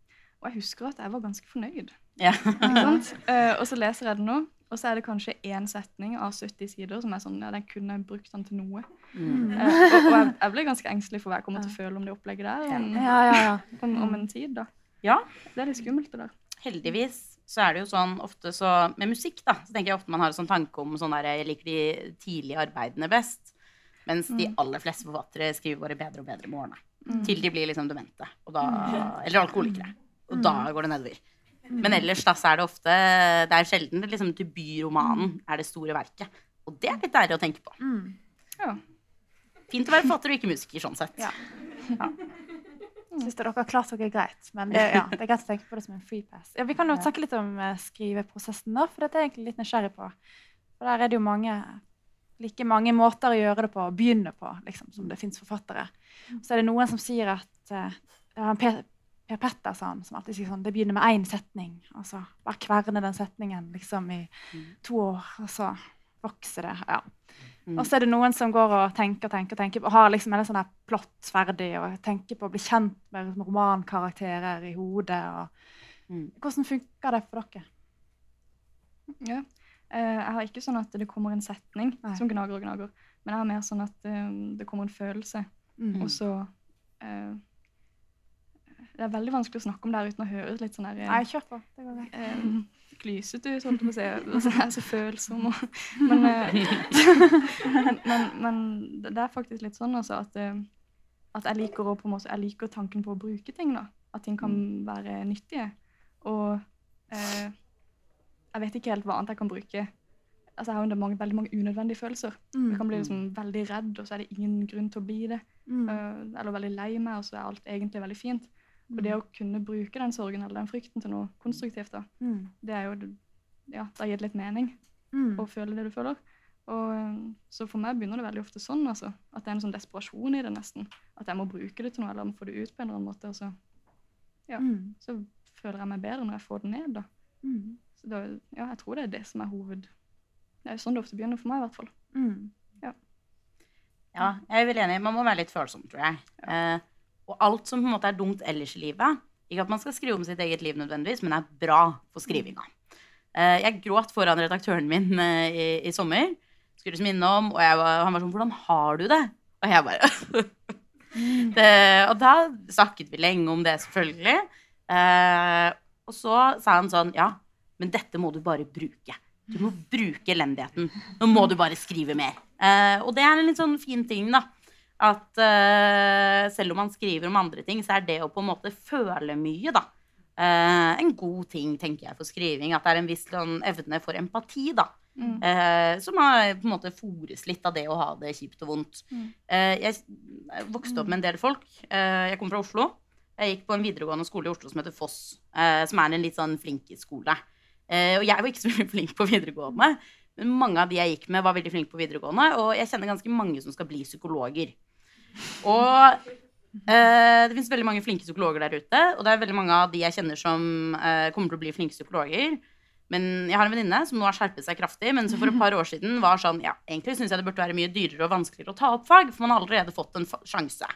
Og jeg husker at jeg var ganske fornøyd. ja. Ikke sant? Eh, og så leser jeg det nå, og så er det kanskje én setning av 70 sider som er sånn Ja, den kunne jeg brukt den til noe. Mm. Uh, og og jeg, jeg ble ganske engstelig for hva jeg kommer til å føle om det opplegget der om, Ja, ja, ja. om, om en tid, da. ja. Det er litt skummelt, det der. heldigvis så er det jo sånn ofte så Med musikk, da, så tenker jeg ofte man har en sånn tanke om sånn der Jeg liker de tidlige arbeidene best. Mens de aller fleste forfattere skriver bare bedre og bedre med årene. Mm. Til de blir liksom demente. Og da, eller alkoholikere. Og da går det nedover. Men ellers da så er det ofte Det er sjelden det liksom debutromanen er det store verket. Og det er litt deilig å tenke på. Mm. Ja. Fint å være forfatter og ikke musiker, sånn sett. Ja. Syns dere har klart dere greit. Men det, ja, det er greit å tenke på det som en free pass. Ja, vi kan jo snakke litt om eh, skriveprosessen, da, for dette er jeg egentlig litt nysgjerrig på. For der er det jo mange like mange måter å gjøre det på, å begynne på, liksom, som det fins forfattere. Så er det noen som sier at uh, ja, Per, Petterson som alltid sier sånn Det begynner med én setning, og så bare kverne den setningen liksom i to år, og så vokser det. ja. Mm. Og så er det noen som går og tenker og tenker, tenker, og har liksom en sånn her plott ferdig og tenker på å bli kjent med liksom romankarakterer i hodet. Og... Mm. Hvordan funker det for dere? Ja. Eh, jeg har ikke sånn at det kommer en setning Nei. som gnager og gnager, men jeg har mer sånn at eh, det kommer en følelse, Mm. og så eh, Det er veldig vanskelig å snakke om det her uten å høres litt sånn her eh, Nei, kjør på. Det går greit. eh, klysete ut, holdt jeg på å si. Altså, jeg er så følsom og Men, eh, men, men det det er faktisk litt sånn altså, at, eh, at jeg liker å måte, jeg liker tanken på å bruke ting. da. At ting kan være nyttige. Og eh, jeg vet ikke helt hva annet jeg kan bruke. Altså, Jeg har mange, veldig mange unødvendige følelser. Jeg kan bli liksom veldig redd, og så er det ingen grunn til å bli det. Mm. Uh, eller veldig lei meg, og så er alt egentlig veldig fint. Og det å kunne bruke den sorgen eller den frykten til noe konstruktivt, da, Mm. det er jo Ja, det har gitt litt mening. Mm. å føle det du føler. Og, eh, så for meg begynner det veldig ofte sånn, altså. At det er en sånn desperasjon i det, nesten. At jeg må bruke det til noe, eller må få det ut på en eller annen måte. Og så, ja. Mm. så føler jeg meg bedre når jeg får det ned, da. Mm. Så da, ja, jeg tror det er det som er hoved... Det er jo sånn det ofte begynner for meg, i hvert fall. Mm. Ja, jeg er vel enig. Man må være litt følsom, tror jeg. Eh, og alt som på en måte er dumt ellers i livet Ikke at man skal skrive om sitt eget liv nødvendigvis, men er bra for skrivinga. Eh, jeg gråt foran redaktøren min eh, i, i sommer. Skulle liksom innom, og var, han var sånn 'Hvordan har du det?' Og jeg bare det, Og da snakket vi lenge om det, selvfølgelig. Eh, og så sa han sånn 'Ja, men dette må du bare bruke'. Du må bruke elendigheten. Nå må du bare skrive mer. Og det er en litt sånn fin ting, da. At uh, selv om man skriver om andre ting, så er det å på en måte føle mye, da. uh, en god ting, tenker jeg, for skriving. At det er en viss sånn, evne for empati, da. Mm. Uh, som har på en måte fores litt av det å ha det kjipt og vondt. Mm. Jeg vokste opp med en del folk. Jeg kom fra Oslo. Jeg gikk på en videregående skole i Oslo som heter Foss, som er en litt sånn flinkeskole. Uh, og jeg var ikke så veldig flink på videregående, men mange av de jeg gikk med, var veldig flinke på videregående, og jeg kjenner ganske mange som skal bli psykologer. Og eh, det finnes veldig mange flinke psykologer der ute, og det er veldig mange av de jeg kjenner som eh, kommer til å bli flinke psykologer. Men jeg har en venninne som nå har skjerpet seg kraftig, men som for et par år siden var sånn Ja, egentlig syns jeg det burde være mye dyrere og vanskeligere å ta opp fag, for man har allerede fått en sjanse.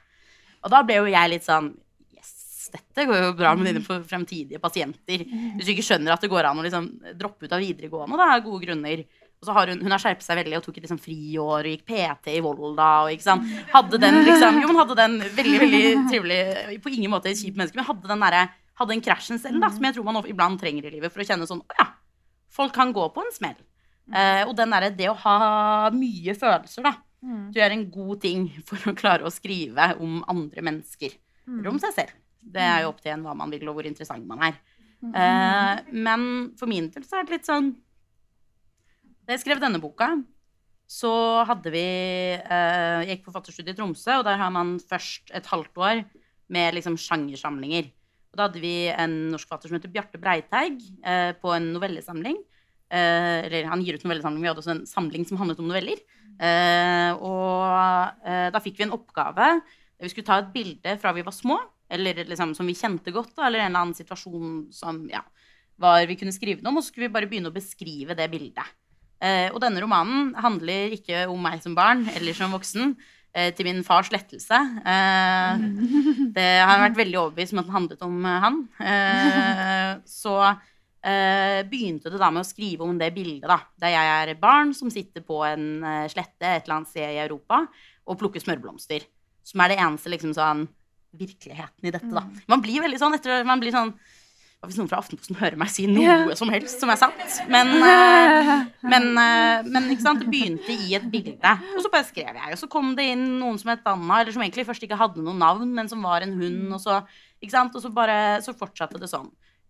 Og da ble jo jeg litt sånn Yes, dette går jo bra med dine fremtidige pasienter. Hvis du ikke skjønner at det går an å liksom droppe ut av videregående, da, av gode grunner. Og så har hun, hun har skjerpet seg veldig og tok et liksom friår og gikk PT i Volda. og ikke sant? Hadde den liksom, jo, men hadde den veldig veldig trivelig, på ingen måte et kjipt menneske, men hadde den der, hadde den krasjen selv, da, som jeg tror man iblant trenger i livet for å kjenne sånn Å ja, folk kan gå på en smell. Eh, og den der, det å ha mye følelser, da, Mm. tror jeg er en god ting for å klare å skrive om andre mennesker. Eller om seg selv. Det er jo opp til en hva man vil, og hvor interessant man er. Eh, men for min del så er det litt sånn Da jeg skrev denne boka, så hadde vi eh, Jeg gikk på forfatterstudiet i Tromsø, og der har man først et halvt år med liksom sjangersamlinger. Og da hadde vi en norsk forfatter som heter Bjarte Breiteig, eh, på en novellesamling. Eh, eller han gir ut novellesamling, vi hadde også en samling som handlet om noveller. Eh, og da fikk vi en oppgave vi skulle ta et bilde fra vi var små, eller liksom som vi kjente godt, da, eller en eller annen situasjon som ja, var, vi kunne skrive noe om, og så skulle vi bare begynne å beskrive det bildet. Eh, og denne romanen handler ikke om meg som barn eller som voksen, eh, til min fars lettelse. Eh, det har vært veldig overbevist om at den handlet om han. Så begynte det da med å skrive om det bildet, da. Der jeg er barn som sitter på en slette et eller annet sted i Europa og plukker smørblomster. Som er det eneste liksom sånn virkeligheten i dette, da. Man blir veldig sånn etter Man blir sånn hvis noen fra Aftenposten hører meg si noe som helst som er sant? Men, eh, men, eh, men det begynte i et bilde. Og så bare skrev jeg. Og så kom det inn noen som het Anna, eller som egentlig først ikke hadde noe navn, men som var en hund. Og så? Og så, bare, så fortsatte det sånn.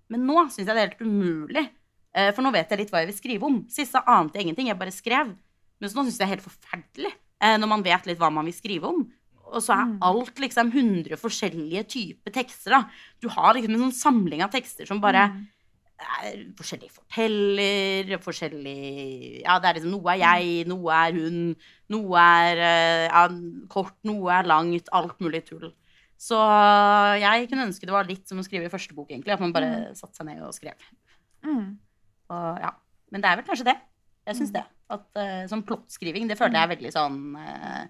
Men nå syns jeg det er helt umulig. eh, For nå vet jeg litt hva jeg vil skrive om. Sist ante jeg ingenting, jeg bare skrev. Men så nå syns jeg det er helt forferdelig når man vet litt hva man vil skrive om. Og så er alt liksom 100 forskjellige typer tekster. da. Du har liksom en sånn samling av tekster som bare er forskjellige forteller, forskjellig Ja, det er liksom noe er jeg, noe er hun, noe er eh, ja, kort, noe er langt, alt mulig tull. Så jeg kunne ønske det var litt som å skrive i første bok, egentlig. At man bare satte seg ned og skrev. Mm. Og, ja. Men det er vel kanskje det. Jeg syns det. At uh, sånn plottskriving, det føler jeg er veldig sånn uh,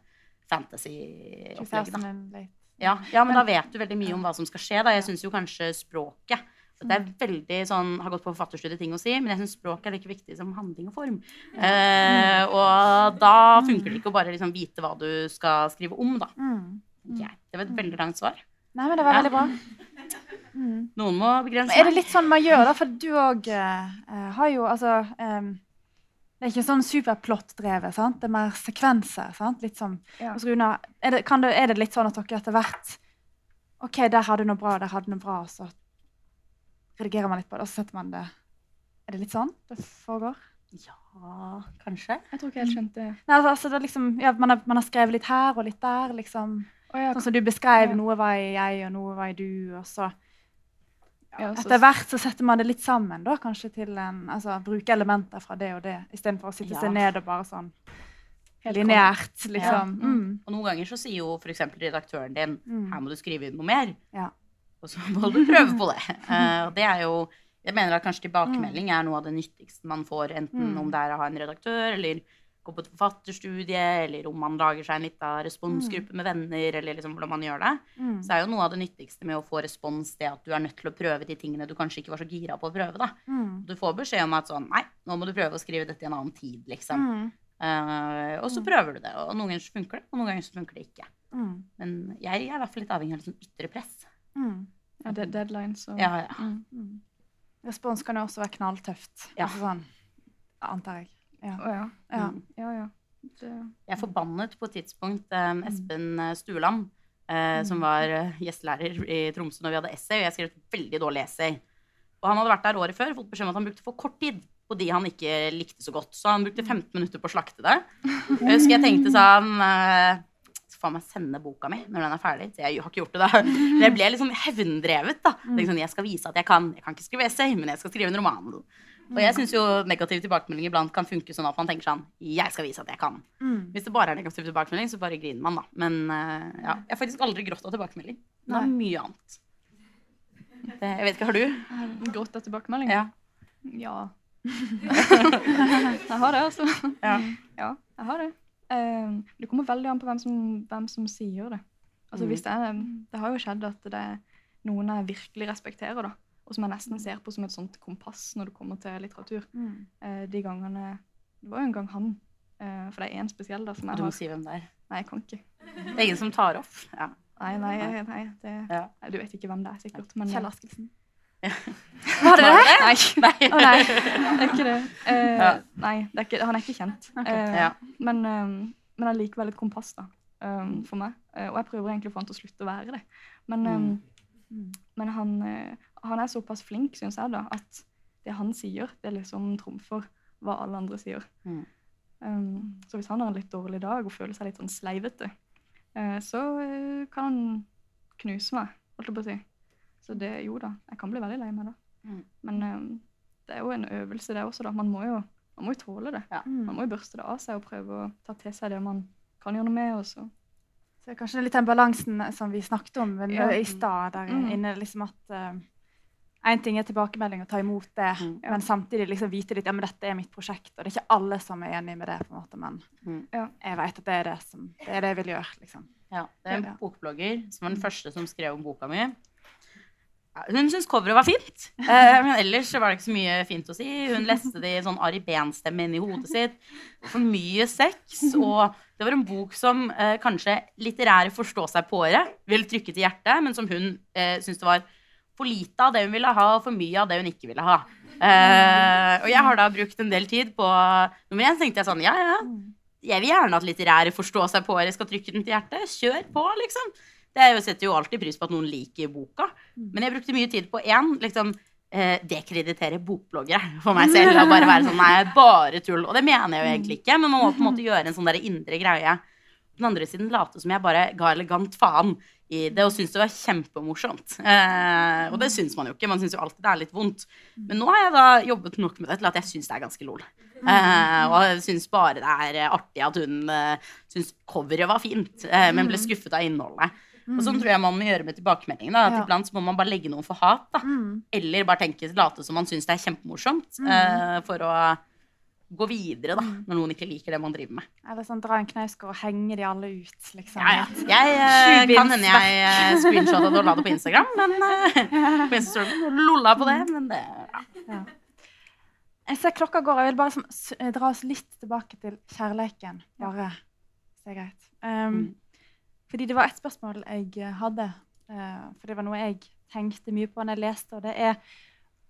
fantasy-opplegg, da. 2008. Ja, ja, men da vet du veldig mye om hva som skal skje. Da. Jeg syns jo kanskje språket Det er veldig sånn, har gått på forfatterstudiet ting å si, men jeg syns språk er like viktig som handling og form. Eh, og da funker det ikke å bare liksom vite hva du skal skrive om, da. Mm. Det var et veldig langt svar. Nei, men det var veldig bra. Mm. Noen må begrense Men er det litt sånn man gjør, da? For du òg eh, har jo altså em, Det er ikke sånn superplott-drevet, sant? Det er mer sekvenser, sant? Litt som Ja. hos Runa. Er det, kan det, er det litt sånn at dere etter hvert OK, der hadde du noe bra, der hadde du noe bra, og så redigerer man litt på det, og så setter man det Er det litt sånn det foregår? Ja, kanskje. Jeg tror ikke jeg helt skjønte Nei, altså, altså det liksom, ja, man, har, man har skrevet litt her og litt der, liksom. Oh, ja, Sånn som du beskrev, noe var i jeg, og noe var i du, og så Ja, Etter hvert så setter man det litt sammen, da, kanskje til en Altså bruke elementer fra det og det, istedenfor å sitte Ja. seg ned og bare sånn lineært. liksom. Ja. Mm. Og noen ganger så sier jo f.eks. redaktøren din Mm. her må du skrive inn noe mer. Ja. Og så må du prøve på det. Og det er jo Jeg mener at kanskje tilbakemelding er noe av det nyttigste man får, enten Mm. om det er å ha en redaktør, eller gå på et forfatterstudie, eller om man lager seg en liten responsgruppe med venner, eller liksom hvordan man gjør det. Mm. Så er jo noe av det nyttigste med å få respons det at du er nødt til å prøve de tingene du kanskje ikke var så gira på å prøve. da. Mm. Du får beskjed om at sånn Nei, nå må du prøve å skrive dette i en annen tid, liksom. Mm. Eh, og så Mm. prøver du det. Og noen ganger så funker det, og noen ganger så funker det ikke. Mm. Men jeg er i hvert fall litt avhengig av sånn ytre press. Mm. Ja, det er deadlines og Ja, ja. Mm. Mm. Respons kan jo også være knalltøft. Ja. Altså sånn, antar jeg. Ja. Å ja. Ja. Mm. Ja, ja. Det, Jeg forbannet på et tidspunkt um, Espen eh, Stueland, eh, som var eh, gjestelærer i Tromsø når vi hadde essay, og jeg skrev et veldig dårlig essay. Og han hadde vært der året før og fått beskjed om at han brukte for kort tid på de han ikke likte så godt. Så han brukte 15 minutter på å slakte det. Jeg husker jeg tenkte sånn uh, Så faen meg sende boka mi når den er ferdig. Så jeg har ikke gjort det, da. Men jeg ble sånn hevndrevet, da. Sånn, jeg skal vise at jeg kan. Jeg kan ikke skrive essay, men jeg skal skrive en roman. Og jeg syns jo negativ tilbakemelding iblant kan funke sånn at man tenker sånn Jeg skal vise at jeg kan. Mm. Hvis det bare er negativ tilbakemelding, så bare griner man, da. Men eh, ja, jeg har faktisk aldri grått av tilbakemelding. Det er mye annet. Det, jeg vet ikke, har du? Grått av tilbakemelding? Ja. Ja. jeg har det, altså. Ja. Ja, jeg har det. Uh, det kommer veldig an på hvem som, hvem som sier det. Altså, Mm. hvis det, er, det har jo skjedd at det er noen jeg virkelig respekterer, da, og som jeg nesten ser på som et sånt kompass når det kommer til litteratur. Mm. Eh, de gangene Det var jo en gang han, eh, for det er én spesiell da, som jeg Du må har si hvem det er. Nei, jeg kan ikke. Det er ingen som tar opp. Ja. Nei, nei, nei, det, Ja. nei, du vet ikke hvem det er, sikkert. Men, Kjell Askelsen. Var det det? Nei. Nei. Oh, nei, det er ikke det. Eh, Ja. Nei, det er ikke, han er ikke kjent. Okay. Eh, Ja. Men, um, men allikevel et kompass da, um, for meg. Eh, og jeg prøver egentlig å få han til å slutte å være det. Men, um, Mm. men han, eh, han er såpass flink, syns jeg, da, at det han sier, det liksom trumfer hva alle andre sier. Mm. Um, så hvis han har en litt dårlig dag og føler seg litt sånn sleivete, uh, så uh, kan han knuse meg, holdt jeg på å si. Så det, jo da, jeg kan bli veldig lei meg da. Mm. Men um, det er jo en øvelse det også, da. Man må jo, man må jo tåle det. Mm. Man må jo børste det av seg og prøve å ta til seg det man kan gjøre noe med. Også. så. kanskje det er kanskje litt den balansen som vi snakket om men Ja. i stad, der Mm. inne, liksom at Én ting er tilbakemelding og ta imot det, Mm. men samtidig liksom vite litt ja, men dette er mitt prosjekt. Og det er ikke alle som er enig med det, på en måte, men Mm. Jeg vet at det er det, som, det er det jeg vil gjøre. liksom. Ja, det er en bokblogger som var den første som skrev om boka mi. Hun syntes coveret var fint, eh, men ellers var det ikke så mye fint å si. Hun leste det i sånn Ari Behn-stemme inni hodet sitt. For mye sex. Og det var en bok som eh, kanskje litterære forstå-seg-på-ere ville trykke til hjertet, men som hun eh, syntes det var for lite av det hun ville ha, og for mye av det hun ikke ville ha. Uh, og jeg har da brukt en del tid på Nummer én tenkte jeg sånn, ja ja, jeg vil gjerne at litterære forstå seg på jeg skal trykke den til hjertet. Kjør på, liksom. Det er jo, setter jo alltid pris på at noen liker boka. Men jeg brukte mye tid på én, liksom eh, dekreditere bokbloggere for meg selv. Og bare være sånn Nei, bare tull. Og det mener jeg jo egentlig ikke, men man må på en måte gjøre en sånn der indre greie. På den andre siden late som jeg bare ga elegant faen i det og syntes det var kjempemorsomt. Eh, og det syns man jo ikke. Man syns jo alltid det er litt vondt. Men nå har jeg da jobbet nok med det til at jeg syns det er ganske lol. Eh, og jeg syns bare det er artig at hun eh, syns coveret var fint, eh, men ble skuffet av innholdet. Og sånn tror jeg man må gjøre med tilbakemeldingen. At Ja. Iblant så må man bare legge noen for hat. Da. Mm. Eller bare tenke, late som man syns det er kjempemorsomt. eh, for å gå videre da, når noen ikke liker det man driver med. Eller sånn dra en knausgård og henge de alle ut, liksom. Ja, ja. Jeg uh, kan hende jeg uh, screenshotta det og la det på Instagram. Men uh, på Instagram lolla på det. Men det ja. Jeg ser klokka går. Jeg vil bare som, s- eh, dra oss litt tilbake til kjærleiken. Bare, hvis det er greit. Um, Mm. Fordi det var et spørsmål jeg eh, hadde, uh, for det var noe jeg tenkte mye på når jeg leste, og det er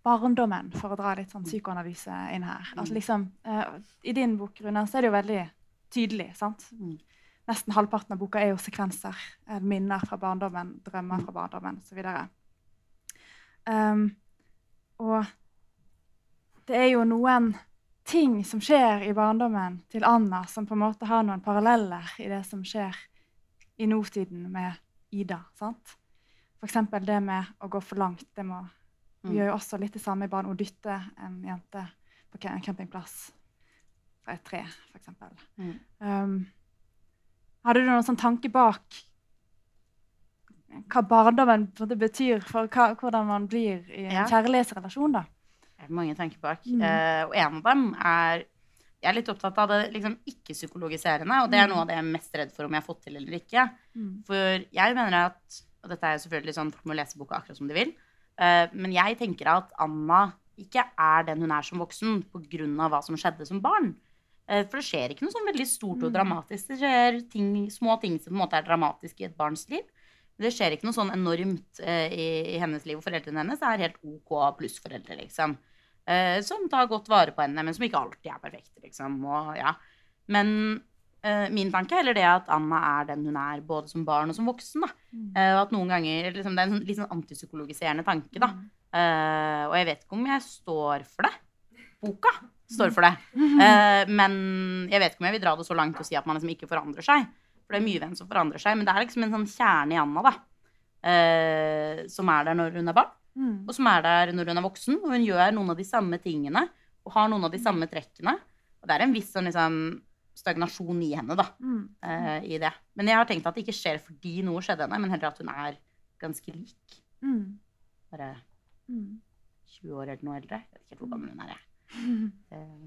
barndommen, for å dra litt sånn psykoanalyse inn her. Altså liksom, uh, I din bok, Rune, så er det jo veldig tydelig, sant? Mm. Nesten halvparten av boka er jo sekvenser. eh, Minner fra barndommen, drømmer fra barndommen osv. Um, og det er jo noen ting som skjer i barndommen til Anna, som på en måte har noen paralleller i det som skjer i nåtiden med Ida. sant? Eksempel det med å gå for langt. Det må Mm. gjør jo også litt det samme i barn. og dytter en jente på en campingplass fra et tre, f.eks. Mm. Um, hadde du noen sånn tanke bak hva barndommen betyr for hva, hvordan man blir i en Ja. kjærlighetsrelasjon? da? Det er mange tanker bak. Mm. Uh, og en av dem er Jeg er litt opptatt av det liksom, ikke-psykologiserende, og det er Mm. noe av det jeg er mest redd for om jeg har fått til eller ikke. Mm. For jeg mener at Og dette er jo selvfølgelig sånn folk må lese boka akkurat som de vil. Eh, men jeg tenker at Anna ikke er den hun er som voksen pga. hva som skjedde som barn. Eh, for det skjer ikke noe sånn veldig stort og Mm. dramatisk. Det skjer ting, små ting som på en måte er dramatiske i et barns liv. Det skjer ikke noe sånn enormt eh, i, hennes liv. Og foreldrene hennes er helt OK pluss-foreldre, liksom. Eh, som tar godt vare på henne, men som ikke alltid er perfekte, liksom. Og, ja. Men min tanke er heller det at Anna er den hun er, både som barn og som voksen. da. Mm. Eh, og at noen ganger liksom, Det er en sånn, litt sånn antipsykologiserende tanke, da. Eh, og jeg vet ikke om jeg står for det. Boka står for det. Uh, men jeg vet ikke om jeg vil dra det så langt og si at man liksom ikke forandrer seg. For det er mye venn som forandrer seg. Men det er liksom en sånn kjerne i Anna, da. Uh, som er der når hun er barn, Mm. og som er der når hun er voksen. Og hun gjør noen av de samme tingene og har noen av de samme trekkene. Og det er en viss sånn liksom stagnasjon i henne, da. Mm. uh, i det. Men jeg har tenkt at det ikke skjer fordi noe skjedde henne, men heller at hun er ganske lik. Mm. Bare Mm. 20 år eller noe eldre. Jeg vet ikke hvor gammel hun er. Jeg. Eh,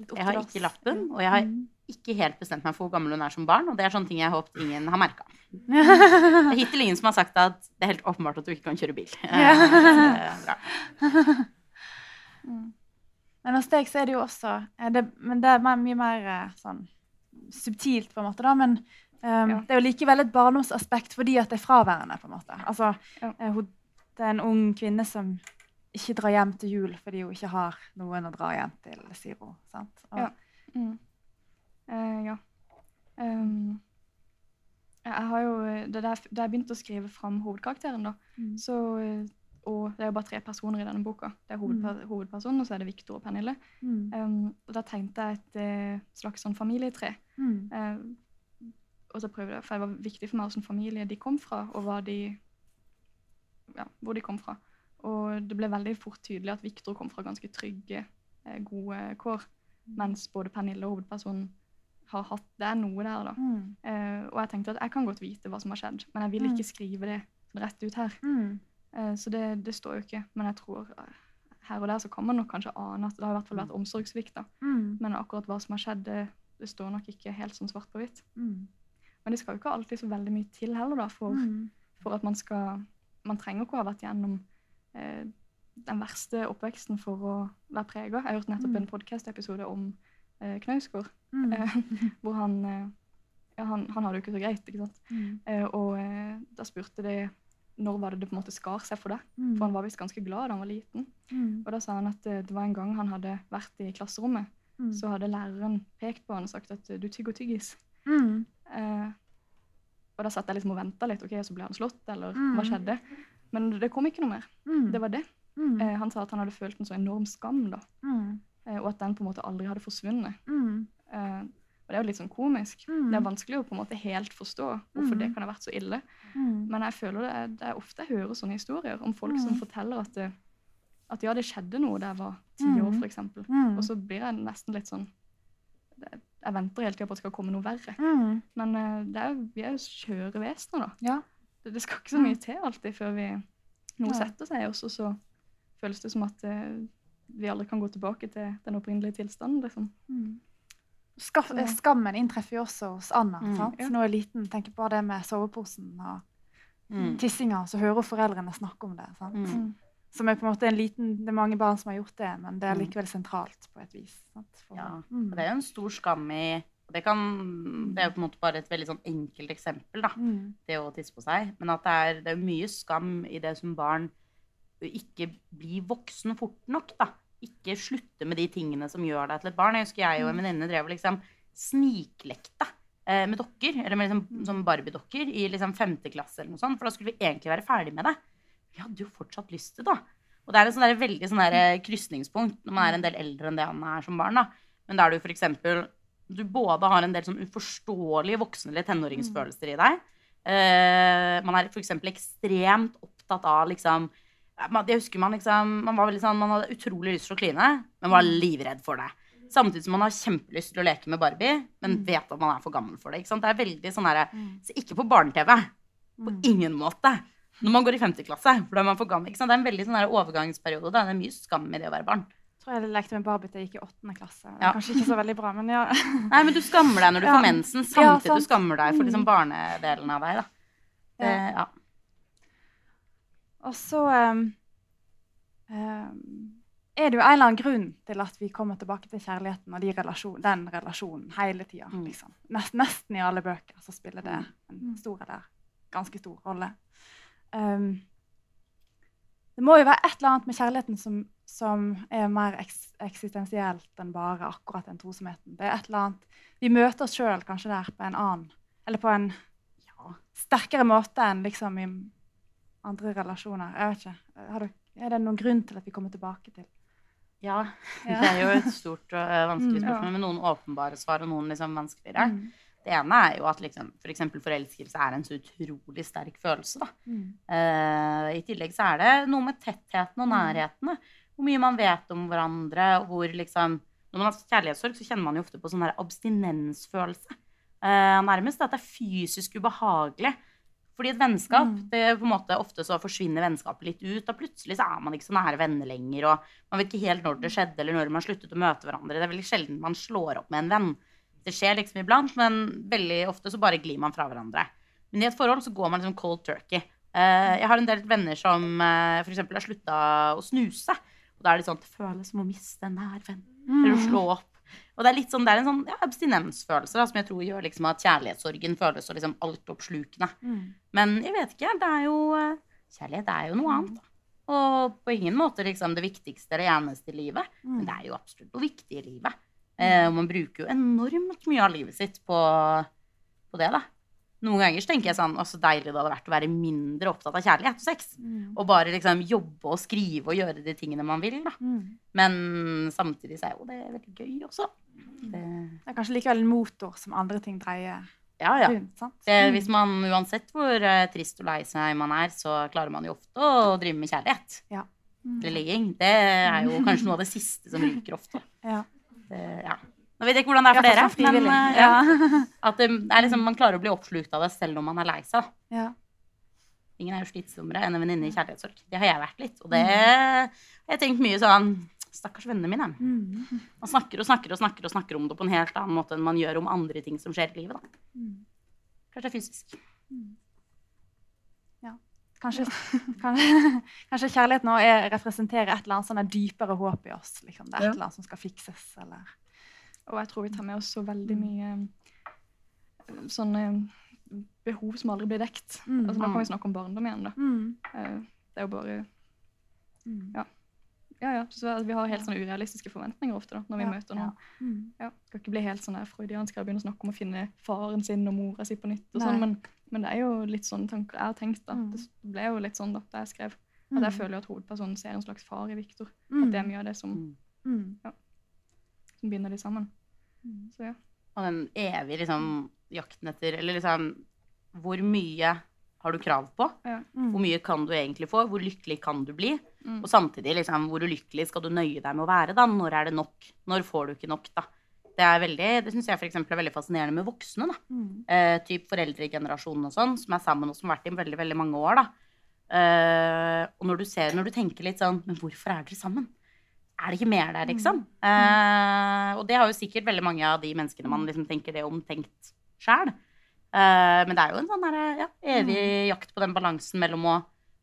litt opp Jeg har ikke lappen, og jeg har Mm. ikke helt bestemt meg for hvor gammel hun er som barn, og det er sånne ting jeg har håpet ingen har merka. Det er hittil ingen som har sagt at det er helt åpenbart at du ikke kan kjøre bil. Eh, Ja. det er bra. Men hos deg så er det jo også eh, det, Men det er mye mer eh, sånn subtilt, på en måte, da. Men um, Ja. det er jo likevel et barndomsaspekt fordi at det er fraværende, på en måte. Altså, Ja. eh, hun, det er en ung kvinne som ikke drar hjem til jul fordi hun ikke har noen å dra hjem til, sier hun. Sant? Og, Ja. Mm. Uh, ja. Um, jeg har jo Da jeg begynte å skrive fram hovedkarakteren, da, Mm. så Og det er jo bare tre personer i denne boka. Det er hovedper hovedpersonen, og så er det Victor og Pernille. Mm. Um, og da tegnte jeg et uh, slags sånn familietre. Mm. Uh, og så prøvde jeg, for det var viktig for meg hvilken familie de kom fra, og de, ja, hvor de kom fra. Og det ble veldig fort tydelig at Victor kom fra ganske trygge, uh, gode kår, mens både Pernille og hovedpersonen har hatt Det er noe der, da. Mm. Eh, og jeg tenkte at jeg kan godt vite hva som har skjedd, men jeg vil Mm. ikke skrive det rett ut her. Mm. Eh, så det, det står jo ikke. Men jeg tror eh, her og der så kan man nok kanskje ane at det har i hvert fall vært omsorgssvikt. da. Mm. Men akkurat hva som har skjedd, det, det står nok ikke helt sånn svart på hvitt. Mm. Men det skal jo ikke alltid så veldig mye til heller, da, for, Mm. for at man skal Man trenger ikke å ha vært gjennom eh, den verste oppveksten for å være prega. Jeg hørte nettopp Mm. en podkast-episode om eh, Knausgård, Mm. eh, hvor han eh, ja, han, han hadde det jo ikke så greit, ikke sant. Mm. Eh, og da spurte de når var det det på en måte skar seg for deg. Mm. For han var visst ganske glad da han var liten. Mm. Og da sa han at eh, det var en gang han hadde vært i klasserommet, Mm. så hadde læreren pekt på han og sagt at eh, du tygger tyggis. Mm. Eh, og da satt jeg liksom og venta litt. ok, Så ble han slått, eller Mm. hva skjedde? Men det kom ikke noe mer. Mm. Det var det. Eh, han sa at han hadde følt en så enorm skam, da. Eh, og at den på en måte aldri hadde forsvunnet. Mm. Og det er jo litt sånn komisk. Mm. Det er vanskelig å på en måte helt forstå hvorfor Mm. det kan ha vært så ille. Mm. Men jeg føler det er, det er ofte jeg hører sånne historier om folk som Mm. forteller at, det, at ja, det skjedde noe da jeg var ti år, Mm. f.eks. Mm. Og så blir jeg nesten litt sånn Jeg venter hele tida på at det skal komme noe verre. Mm. Men eh, det er, vi er jo skjøre vesener, da. Ja. Det, det skal ikke så mye til alltid før vi, noe ja. setter seg i oss, og så føles det som at eh, vi aldri kan gå tilbake til den opprinnelige tilstanden. Liksom. Mm. Skaff, Skammen inntreffer jo også hos Anna. Mm, sant? ja. Når hun er liten, tenker på det med soveposen og Mm. tissinga, så hører foreldrene snakke om det. Sant? Mm. Som er på en måte en liten, Det er mange barn som har gjort det, men det er Mm. likevel sentralt på et vis. Sant? For, Ja. Mm. Det er jo en stor skam i det, kan, det er jo på en måte bare et veldig sånn enkelt eksempel, da, Mm. det å tisse på seg. Men at det er, det er mye skam i det som barn ikke blir voksen fort nok. da. Ikke slutte med de tingene som gjør deg til et barn. Jeg husker jeg og en venninne drev og liksom sniklekte eh, med dokker, eller med liksom, som Barbie-dokker, i liksom femte klasse eller noe sånt. For da skulle vi egentlig være ferdig med det. Vi hadde jo fortsatt lyst til det. Og det er et sånn der veldig sånn der krysningspunkt når man er en del eldre enn det han er som barn. da. Men er jo for eksempel Du både har en del sånn uforståelige voksne- eller tenåringsfølelser i deg. Eh, man er eksempel ekstremt opptatt av liksom man- Jeg husker man liksom Man var veldig sånn Man hadde utrolig lyst til å kline, men var livredd for det. Samtidig som man har kjempelyst til å leke med Barbie, men Mm. vet at man er for gammel for det. Ikke? Det er veldig sånn herre Mm. Så ikke på barne-TV. På Mm. ingen måte. Når man går i femte klasse, for da er man for gammel. Det er en veldig sånn her overgangsperiode. da. Det er mye skam i det å være barn. Jeg tror jeg lekte med Barbie til jeg gikk i åttende klasse. Det er Ja. Kanskje ikke så veldig bra, men ja. Nei, men du skammer deg når du Ja. får mensen, samtidig ja, du skammer deg for liksom Mm. barnedelen av deg, da. Det, Ja. Og så um, um, er det jo en eller annen grunn til at vi kommer tilbake til kjærligheten og de relasjon, den relasjonen hele tida. Mm. Liksom. Nest, nesten i alle bøker så spiller det Mm. en stor eller ganske stor rolle. Um, det må jo være et eller annet med kjærligheten som, som er mer eks, eksistensielt enn bare akkurat den trosomheten. Det er et eller annet Vi møter oss sjøl kanskje der på en annen Eller på en ja. sterkere måte enn liksom i andre relasjoner. Jeg vet ikke. Har dere, er det noen grunn til at vi kommer tilbake til? Ja, Ja. det er jo et stort og eh, vanskelig Mm, spørsmål, med noen åpenbare svar og noen liksom vanskeligere. Mm. Det ene er jo at liksom, for eksempel forelskelse er en så utrolig sterk følelse. Da. Mm. Uh, I tillegg så er det noe med tettheten og nærheten. Hvor mye man vet om hverandre. hvor liksom, Når man har kjærlighetssorg, så kjenner man jo ofte på sånn abstinensfølelse. Uh, nærmest at det er fysisk ubehagelig. Fordi et vennskap Mm. det på en måte Ofte så forsvinner vennskapet litt ut. Og plutselig så er man ikke så nære venner lenger. og Man vet ikke helt når det skjedde, eller når man sluttet å møte hverandre. Det er veldig sjelden man slår opp med en venn. Det skjer liksom iblant, men veldig ofte så bare glir man fra hverandre. Men i et forhold så går man liksom cold turkey. Eh, jeg har en del venner som uh, f.eks. har slutta å snuse. Og da er det sånn at det føles som å miste en nær venn. Eller å slå opp. Og det er litt sånn, det er en sånn ja, abstinensfølelse da, som jeg tror gjør liksom at kjærlighetssorgen føles så liksom altoppslukende. Mm. Men jeg vet ikke. Det er jo Kjærlighet er jo noe annet. da. Og på ingen måte liksom det viktigste eller eneste i livet. Mm. Men det er jo absolutt noe viktig i livet. Eh, og man bruker jo enormt mye av livet sitt på, på det, da. Noen ganger så tenker jeg sånn Å, så deilig det hadde vært å være mindre opptatt av kjærlighet og sex. Mm. Og bare liksom jobbe og skrive og gjøre de tingene man vil, da. Mm. Men samtidig så er jo det veldig gøy også. Det, Det er kanskje likevel en motor som andre ting dreier ja, ja. rundt. sant? Det, hvis man uansett hvor uh, trist og lei seg man er, så klarer man jo ofte å drive med kjærlighet. Mm. Eller ligging. Det er jo kanskje noe av det siste som ryker ofte. Ja. Det, ja. Nå vet jeg ikke hvordan det er for Ja, dere, men uh, ja, at det er liksom, man klarer å bli oppslukt av det selv om man er lei seg. ja. Ingen er jo slitsommere enn en venninne i kjærlighetssorg. Det har jeg vært litt. Og det har jeg tenkt mye sånn Stakkars vennene mine. Mm. Man snakker og snakker og snakker og snakker om det på en helt annen måte enn man gjør om andre ting som skjer i livet. da. Mm. Kanskje fysisk. Kanskje, kanskje, kanskje kjærligheten er, representerer et eller annet sånn dypere håp i oss. Liksom. Det er et eller annet som skal fikses. Eller. Og jeg tror vi tar med oss så veldig mm. mye eh, sånne behov som aldri blir dekt. Mm. Altså, da kan vi mm. snakke om barndom igjen, da. Mm. Eh, det er jo bare mm. Ja. Ja, ja. Så altså, vi har helt sånne urealistiske forventninger ofte da, når vi ja, møter noen. Ja. Mm. Ja. Skal ikke bli helt sånn der freudiansk og begynne å snakke om å finne faren sin og mora si på nytt. og sånn, men, men, det er jo litt sånne tanker jeg har tenkt. da. Mm. Det ble jo litt sånn da, da jeg skrev. At jeg føler at hovedpersonen ser en slags far i Viktor. At det er mye av det som ja. 14 binder de sammen. Mm. Så, ja. Og den evige liksom, jakten etter Eller liksom Hvor mye har du krav på? Ja. Mm. Hvor mye kan du egentlig få? Hvor lykkelig kan du bli? Mm. Og samtidig, liksom, hvor ulykkelig skal du nøye deg med å være? da? Når er det nok? Når får du ikke nok? da? Det er det syns jeg for er veldig fascinerende med voksne. da. Mm. Eh, typ foreldregenerasjonen og sånn, som er sammen og som har vært i veldig veldig mange år. da. Eh, og når du ser, når du tenker litt sånn Men hvorfor er dere sammen? Er det ikke mer der, liksom? Eh, og det har jo sikkert veldig mange av de menneskene man liksom tenker det om, tenkt sjæl. Uh, men det er jo en sånn der, ja, evig jakt på den balansen mellom å,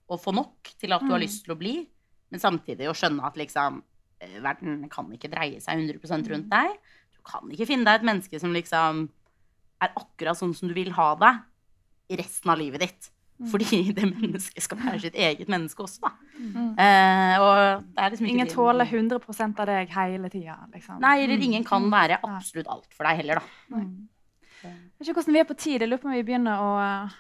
å få nok til at du har Mm. lyst til å bli, men samtidig å skjønne at liksom eh, verden kan ikke dreie seg 100% rundt deg. Du kan ikke finne deg et menneske som liksom er akkurat sånn som du vil ha det i resten av livet ditt. Fordi det mennesket skal være sitt eget menneske også, da. Mm. Eh, og det er liksom ikke Ingen tåler 100% av deg hele tida. Liksom. Nei, eller ingen kan Mm. være absolutt alt for deg heller, da. Mm. Jeg vet ikke hvordan vi er på tid. Jeg lurer på om vi begynner å eh,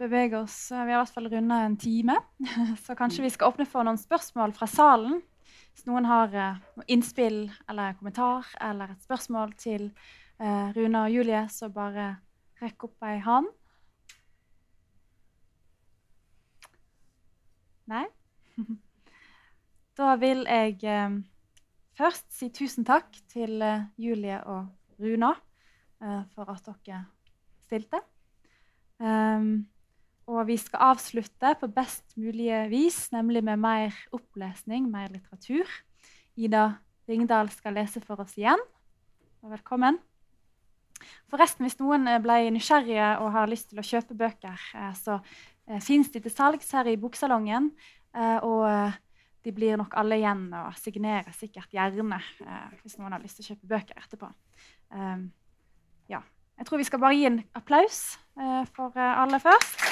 bevege oss. Vi har i hvert fall runda en time. Så kanskje vi skal åpne for noen spørsmål fra salen. Hvis noen har eh, innspill eller kommentar eller et spørsmål til eh, Rune og Julie, så bare rekk opp ei hånd. Nei? Da vil jeg eh, først si tusen takk til eh, Julie og Runa eh, for at dere stilte. Um, og vi skal avslutte på best mulige vis, nemlig med mer opplesning, mer litteratur. Ida Ringdal skal lese for oss igjen. Velkommen. Forresten, hvis noen eh, ble nysgjerrige og har lyst til å kjøpe bøker, eh, så eh, fins de til salgs her i boksalongen. Eh, og eh, de blir nok alle igjen og signerer sikkert gjerne eh, hvis noen har lyst til å kjøpe bøker etterpå. Ja. Jeg tror vi skal bare gi en applaus for alle først.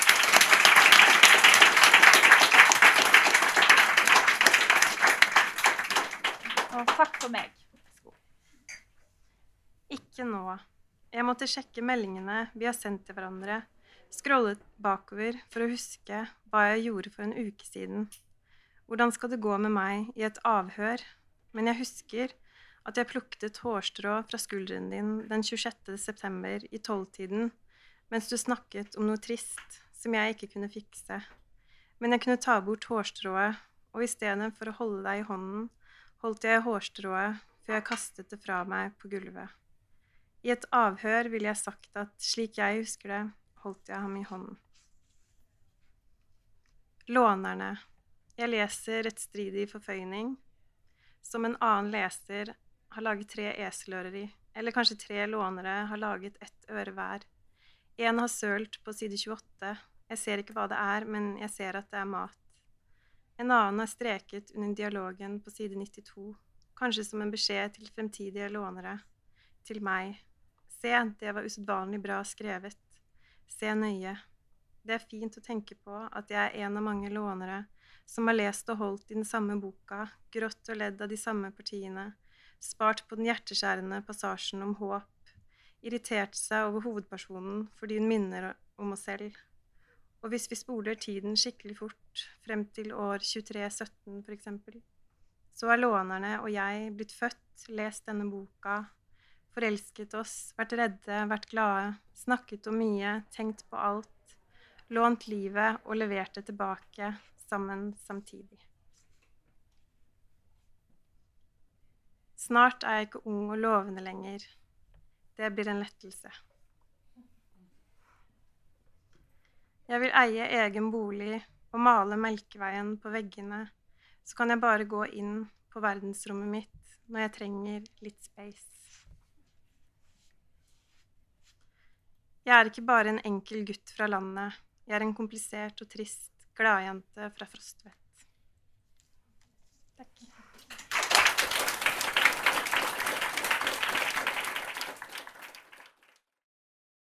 Og takk for meg. Ikke nå. Jeg måtte sjekke meldingene vi har sendt til hverandre, scrollet bakover for å huske hva jeg gjorde for en uke siden. Hvordan skal det gå med meg i et avhør? Men jeg husker at jeg plukket et hårstrå fra skulderen din den 26. september i tolvtiden mens du snakket om noe trist som jeg ikke kunne fikse. Men jeg kunne ta bort hårstrået, og i stedet for å holde deg i hånden, holdt jeg hårstrået før jeg kastet det fra meg på gulvet. I et avhør ville jeg sagt at slik jeg husker det, holdt jeg ham i hånden. Lånerne. Jeg leser et stridig forføyning, som en annen leser har laget tre eselører i, eller kanskje tre lånere har laget ett øre hver. En har sølt på side 28. Jeg ser ikke hva det er, men jeg ser at det er mat. En annen er streket under dialogen på side 92, kanskje som en beskjed til fremtidige lånere. Til meg. Se, det var usedvanlig bra skrevet. Se nøye. Det er fint å tenke på at jeg er en av mange lånere som har lest og holdt i den samme boka, grått og ledd av de samme partiene, spart på den hjerteskjærende passasjen om håp, irritert seg over hovedpersonen fordi hun minner om oss selv. Og hvis vi spoler tiden skikkelig fort, frem til år 2317 f.eks., så er lånerne og jeg blitt født, lest denne boka, forelsket oss, vært redde, vært glade, snakket om mye, tenkt på alt, lånt livet og levert det tilbake, sammen samtidig. Snart er jeg ikke ung og lovende lenger. Det blir en lettelse. Jeg vil eie egen bolig og male Melkeveien på veggene, så kan jeg bare gå inn på verdensrommet mitt når jeg trenger litt space. Jeg er ikke bare en enkel gutt fra landet. Jeg er en komplisert og trist gladjente fra Frostvedt. Takk.